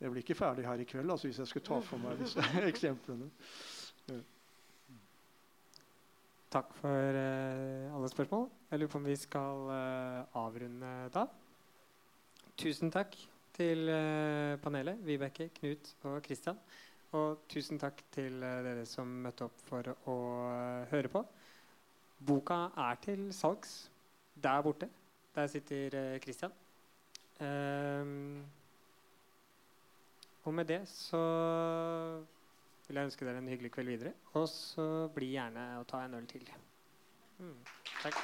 jeg blir ikke ferdig her i kveld altså, hvis jeg skulle ta for meg disse eksemplene. Takk for uh, alle spørsmål. Jeg lurer på om vi skal uh, avrunde da. tusen takk til uh, panelet, Vibeke, Knut og Kristian. Og tusen takk til dere som møtte opp for å høre på. Boka er til salgs der borte. Der sitter Kristian. Ehm, og med det så vil jeg ønske dere en hyggelig kveld videre. Og så bli gjerne og ta en øl til. Mm, takk.